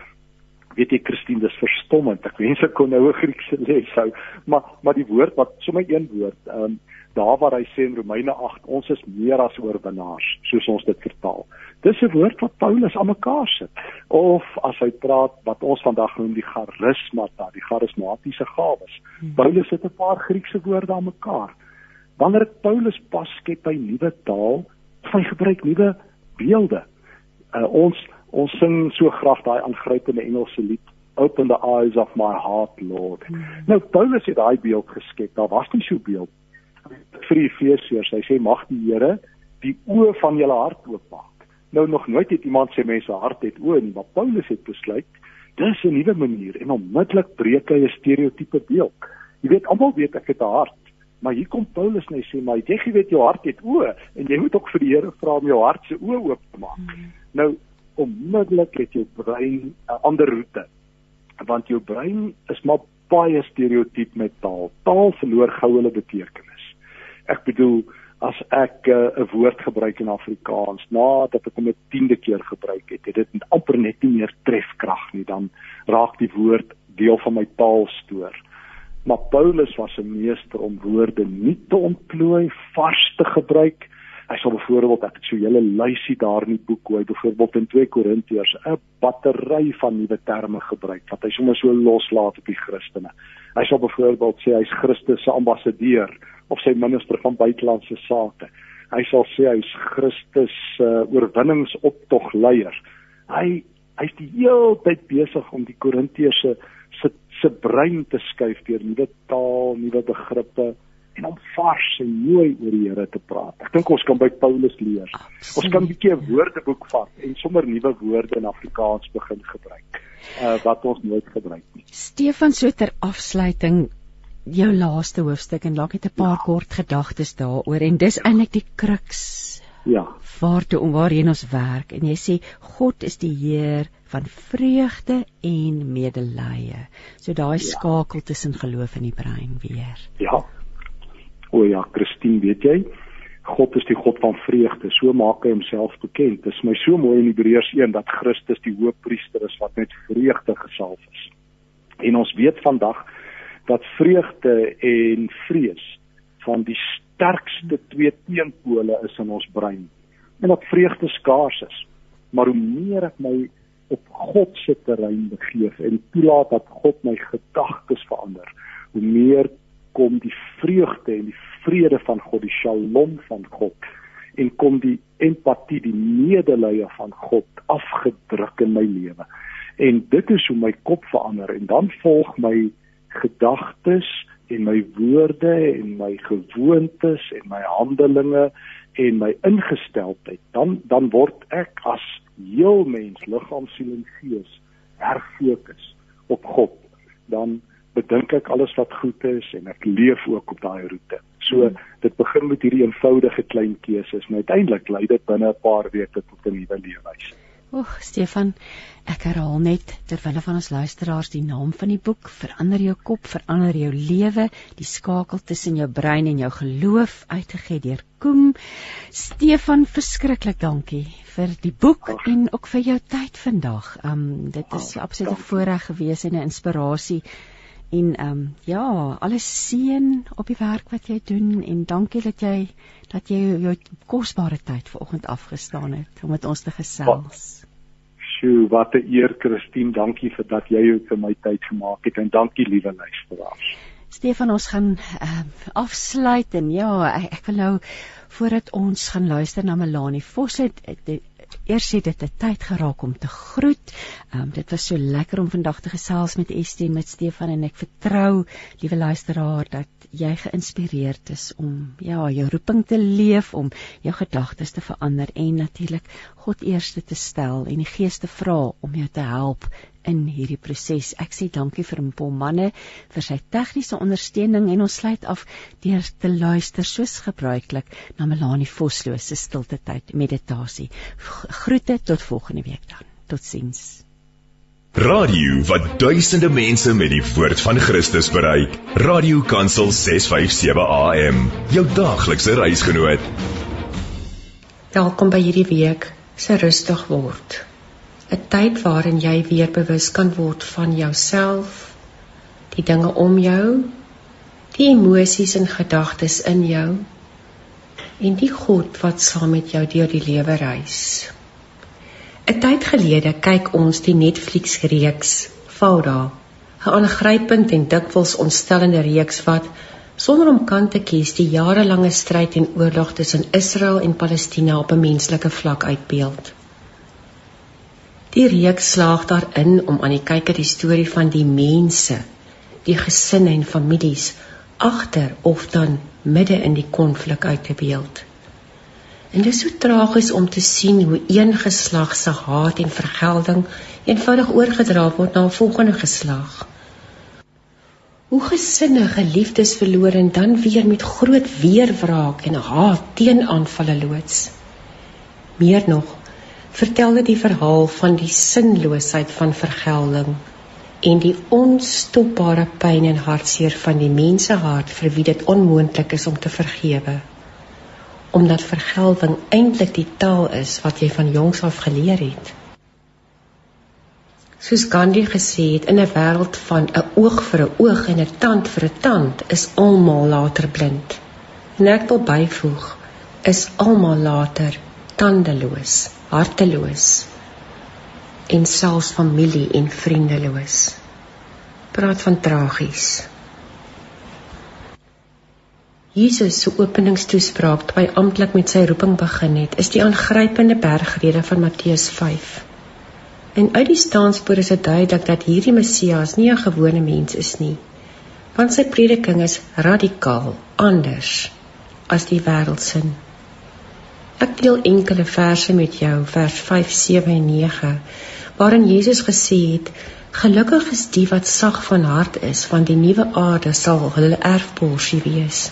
Weet jy Christine, dis verstommend. Ek wens ek kon nou 'n Griekse les hou, maar maar die woord wat sommer een woord, ehm um, daar waar hy sê in Romeine 8, ons is meer as oorwinnaars, soos ons dit vertaal. Dis 'n woord wat Paulus aan mekaar sit. Of as hy praat wat ons vandag noem die charismata, die charismatiese gawes. Hmm. Paulus het 'n paar Griekse woorde aan mekaar. Wanneer Paulus pas skep hy nuwe taal, hy gebruik nuwe beelde. Uh, ons ons sing so graag daai aangrypende Engelse lied Open the eyes of my heart Lord. Hmm. Nou Paulus het daai beeld geskep. Daar was nie so beeld vir die Efesiërs. Hy sê mag die Here die oë van julle hart oopmaak Nou nog nooit het iemand sê mense hart het oë nie, maar Paulus het besluit dis 'n nuwe manier en onmiddellik breek hy 'n stereotipe beeld. Jy weet almal weet ek het 'n hart, maar hier kom Paulus net sê maar jy weet jou hart het oë en jy moet ook vir die Here vra om jou hart se oë oop te maak. Hmm. Nou onmiddellik het jou brein 'n ander roete. Want jou brein is maar baie stereotiep met taal. Taal verloor gou hulle betekenis. Ek bedoel as ek eh, 'n uh, woord gebruik in Afrikaans nadat ek hom 'n 10de keer gebruik het, het dit amper net nie meer trefkrag nie, dan raak die woord deel van my taalstoor. Maar Paulus was 'n meester om woorde nie te ontplooi, vars te gebruik. Hy sal byvoorbeeld ek het so 'n hele lysie daar in die boek hoe hy byvoorbeeld in 2 Korintiërs 'n battery van nuwe terme gebruik wat hy sommer so loslaat op die Christene. Hy sal byvoorbeeld sê hy's Christus se ambassadeur of sy minister van buitelandse sake. Hy sal sê hy's Christus se uh, oorwinningsoptog leier. Hy hy's die hele tyd besig om die Korintiërs se se brein te skuif deur nuwe taal, nuwe begrippe en om vars en mooi oor die Here te praat. Ek dink ons kan by Paulus leer. Absoluut. Ons kan 'n bietjie 'n woordeboek vat en sommer nuwe woorde in Afrikaans begin gebruik uh, wat ons nooit gebruik nie. Stefan so ter afsluiting jou laaste hoofstuk en dalk net 'n paar ja. kort gedagtes daaroor en dis ja. eintlik die kruks. Ja. Waartoe om waarheen ons werk en jy sê God is die Heer van vreugde en medelee. So daai ja. skakel tussen geloof en die brein weer. Ja. O ja, Christine, weet jy, God is die God van vreugde. So maak hy homself bekend. Dit is my so mooi in Hebreërs 1 dat Christus die hoofpriester is wat met vreugde gesalf is. En ons weet vandag dat vreugde en vrees van die sterkste twee teenpole is in ons brein en dat vreugde skaars is maar hoe meer ek my op God se terrein begeef en toelaat dat God my gedagtes verander hoe meer kom die vreugde en die vrede van God die shalom van God en kom die empatie die medelee van God afgedruk in my lewe. En dit is hoe my kop verander en dan volg my gedagtes en my woorde en my gewoontes en my handelinge en my ingesteldheid. Dan dan word ek as heel mens liggaam siel en gees herfokus op God. Dan bedink ek alles wat goed is en ek leef ook op daai roete so hmm. dit begin met hierdie eenvoudige klein keuses en uiteindelik lei dit binne 'n paar weke tot 'n nuwe lewenswyse Oeg, Stefan, ek herhaal net terwyl van ons luisteraars die naam van die boek Verander jou kop, verander jou lewe, die skakel tussen jou brein en jou geloof uitgegee deur Koem. Stefan, verskriklik dankie vir die boek Ach. en ook vir jou tyd vandag. Um dit is absoluut 'n voorreg gewees en 'n inspirasie. En ehm um, ja, alles seën op die werk wat jy doen en dankie dat jy dat jy jou kosbare tyd vanoggend afgestaan het om met ons te gesels. Sjoe, wat 'n eer Christine, dankie vir dat jy ook vir my tyd gemaak het en dankie liewe luisteraars. Stefan, ons gaan uh, afsluit en ja, ek, ek wil nou voordat ons gaan luister na Melanie Vos het, het eers het dit 'n tyd geraak om te groet. Um, dit was so lekker om vandag te gesels met Estie met Stefan en ek vertrou, liewe luisteraar, dat jy geïnspireerd is om ja, jou roeping te leef, om jou gedagtes te verander en natuurlik God eerste te stel en die Gees te vra om jou te help in hierdie proses. Ek sê dankie vir Paul Manne vir sy tegniese ondersteuning en ons sluit af deur te luister soos gebruiklik na Melanie Vosloo se stilte tyd meditasie. Groete tot volgende week dan. Totsiens. Radio wat duisende mense met die woord van Christus bereik. Radio Kansel 657 AM. Jou daaglikse reisgenoot. Welkom by hierdie week se rustig word. 'n tyd waarin jy weer bewus kan word van jouself, die dinge om jou, die emosies en gedagtes in jou en die God wat saam met jou deur die lewe reis. 'n Tyd gelede kyk ons die Netflix reeks Fauda, 'n aangrypend en dikwels ontstellende reeks wat sonder om kant te kies die jarelange stryd en oorlog tussen Israel en Palestina op 'n menslike vlak uitbeeld. Die reeks slaag daarin om aan die kyker die storie van die mense, die gesinne en families agter of dan midde in die konflik uit te beeld. En dit is so tragies om te sien hoe een geslag se haat en vergelding eenvoudig oorgedra word na 'n volgende geslag. Hoe gesinne geliefdes verloor en dan weer met groot weerwraak en haat teenaanvalle loods. Meer nog, vertel dit die verhaal van die sinloosheid van vergelding en die onstopbare pyn en hartseer van die mensehart vir wie dit onmoontlik is om te vergewe omdat vergelding eintlik die taal is wat jy van jongs af geleer het soos Gandhi gesê het in 'n wêreld van 'n oog vir 'n oog en 'n tand vir 'n tand is almal later blind en ek wil byvoeg is almal later tandeloos harteloos en selfs familie en vriendeloos. Praat van tragies. Jesus se openingstoespraak toe hy amptelik met sy roeping begin het, is die aangrypende bergrede van Matteus 5. En uit die staanspoor is dit duidelik dat hierdie Messias nie 'n gewone mens is nie, want sy prediking is radikaal anders as die wêreldsin. Ek deel enkele verse met jou, vers 5, 7 en 9, waarin Jesus gesê het: "Gelukkig is die wat sag van hart is, want die nuwe aarde sal hulle erfporsie wees.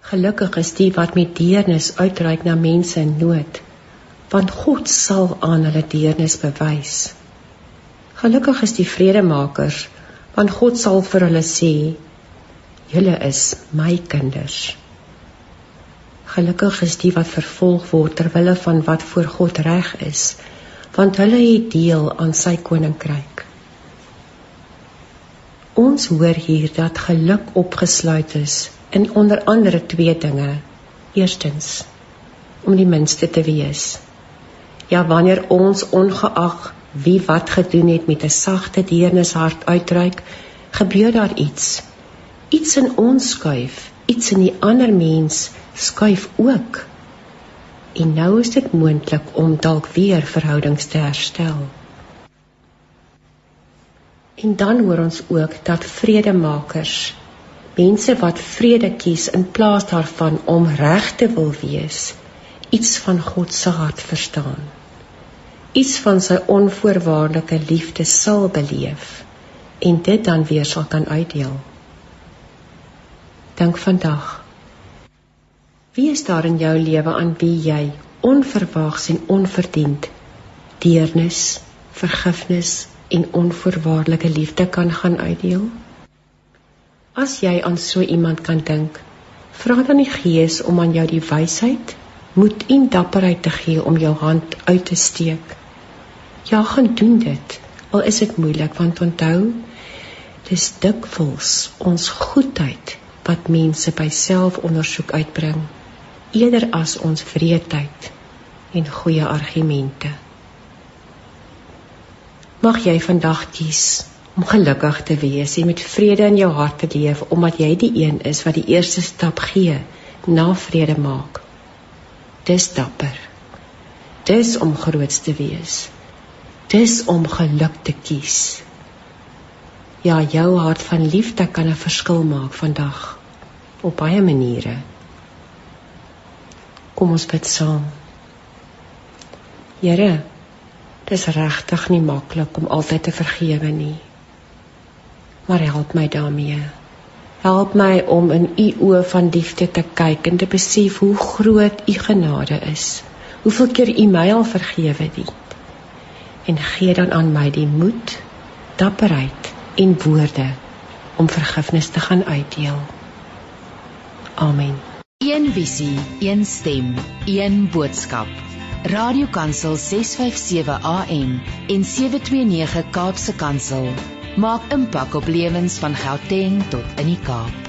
Gelukkig is die wat met deernis uitreik na mense in nood, want God sal aan hulle deernis bewys. Gelukkig is die vredemakers, want God sal vir hulle sê: "Julle is my kinders." Gelukkig is die wat vervolg word ter wille van wat voor God reg is, want hulle het deel aan sy koninkryk. Ons hoor hier dat geluk opgesluit is in onder andere twee dinge. Eerstens, om die minste te wees. Ja, wanneer ons ongeag wie wat gedoen het met 'n sagte deernishart uitreik, gebeur daar iets. Iets in ons skuif, iets in die ander mens skuif ook. En nou is dit moontlik om dalk weer verhoudings te herstel. En dan hoor ons ook dat vredemakers, mense wat vrede kies in plaas daarvan om reg te wil wees, iets van God se hart verstaan. Iets van sy onvoorwaardelike liefde sal beleef en dit dan weer sal kan uitdeel. Dink vandag Wie is daar in jou lewe aan wie jy onverwags en onverdiend deernis, vergifnis en onvoorwaardelike liefde kan gaan uitdeel? As jy aan so iemand kan dink, vra dan die Gees om aan jou die wysheid, moed en dapperheid te gee om jou hand uit te steek. Ja, gaan doen dit. Al is dit moeilik want onthou, dis dikwels ons goedheid wat mense by selfondersoek uitbring eerder as ons vreedheid en goeie argumente. Mag jy vandag kies om gelukkig te wees en met vrede in jou hart te leef omdat jy die een is wat die eerste stap gee na vrede maak. Dis dapper. Dis om groot te wees. Dis om geluk te kies. Ja, jou hart van liefde kan 'n verskil maak vandag op baie maniere. Kom ons bid saam. Here, dit is regtig nie maklik om altyd te vergewe nie maar help my daarmee. Help my om in u oë van liefde te kyk en te besef hoe groot u genade is. Hoeveel keer u my al vergewe het. En gee dan aan my die moed, dapperheid en woorde om vergifnis te gaan uitdeel. Amen. Een visie, een stem, een boodskap. Radiokansel 657 AM en 729 Kaapse Kansel maak impak op lewens van Gauteng tot in die Kaap.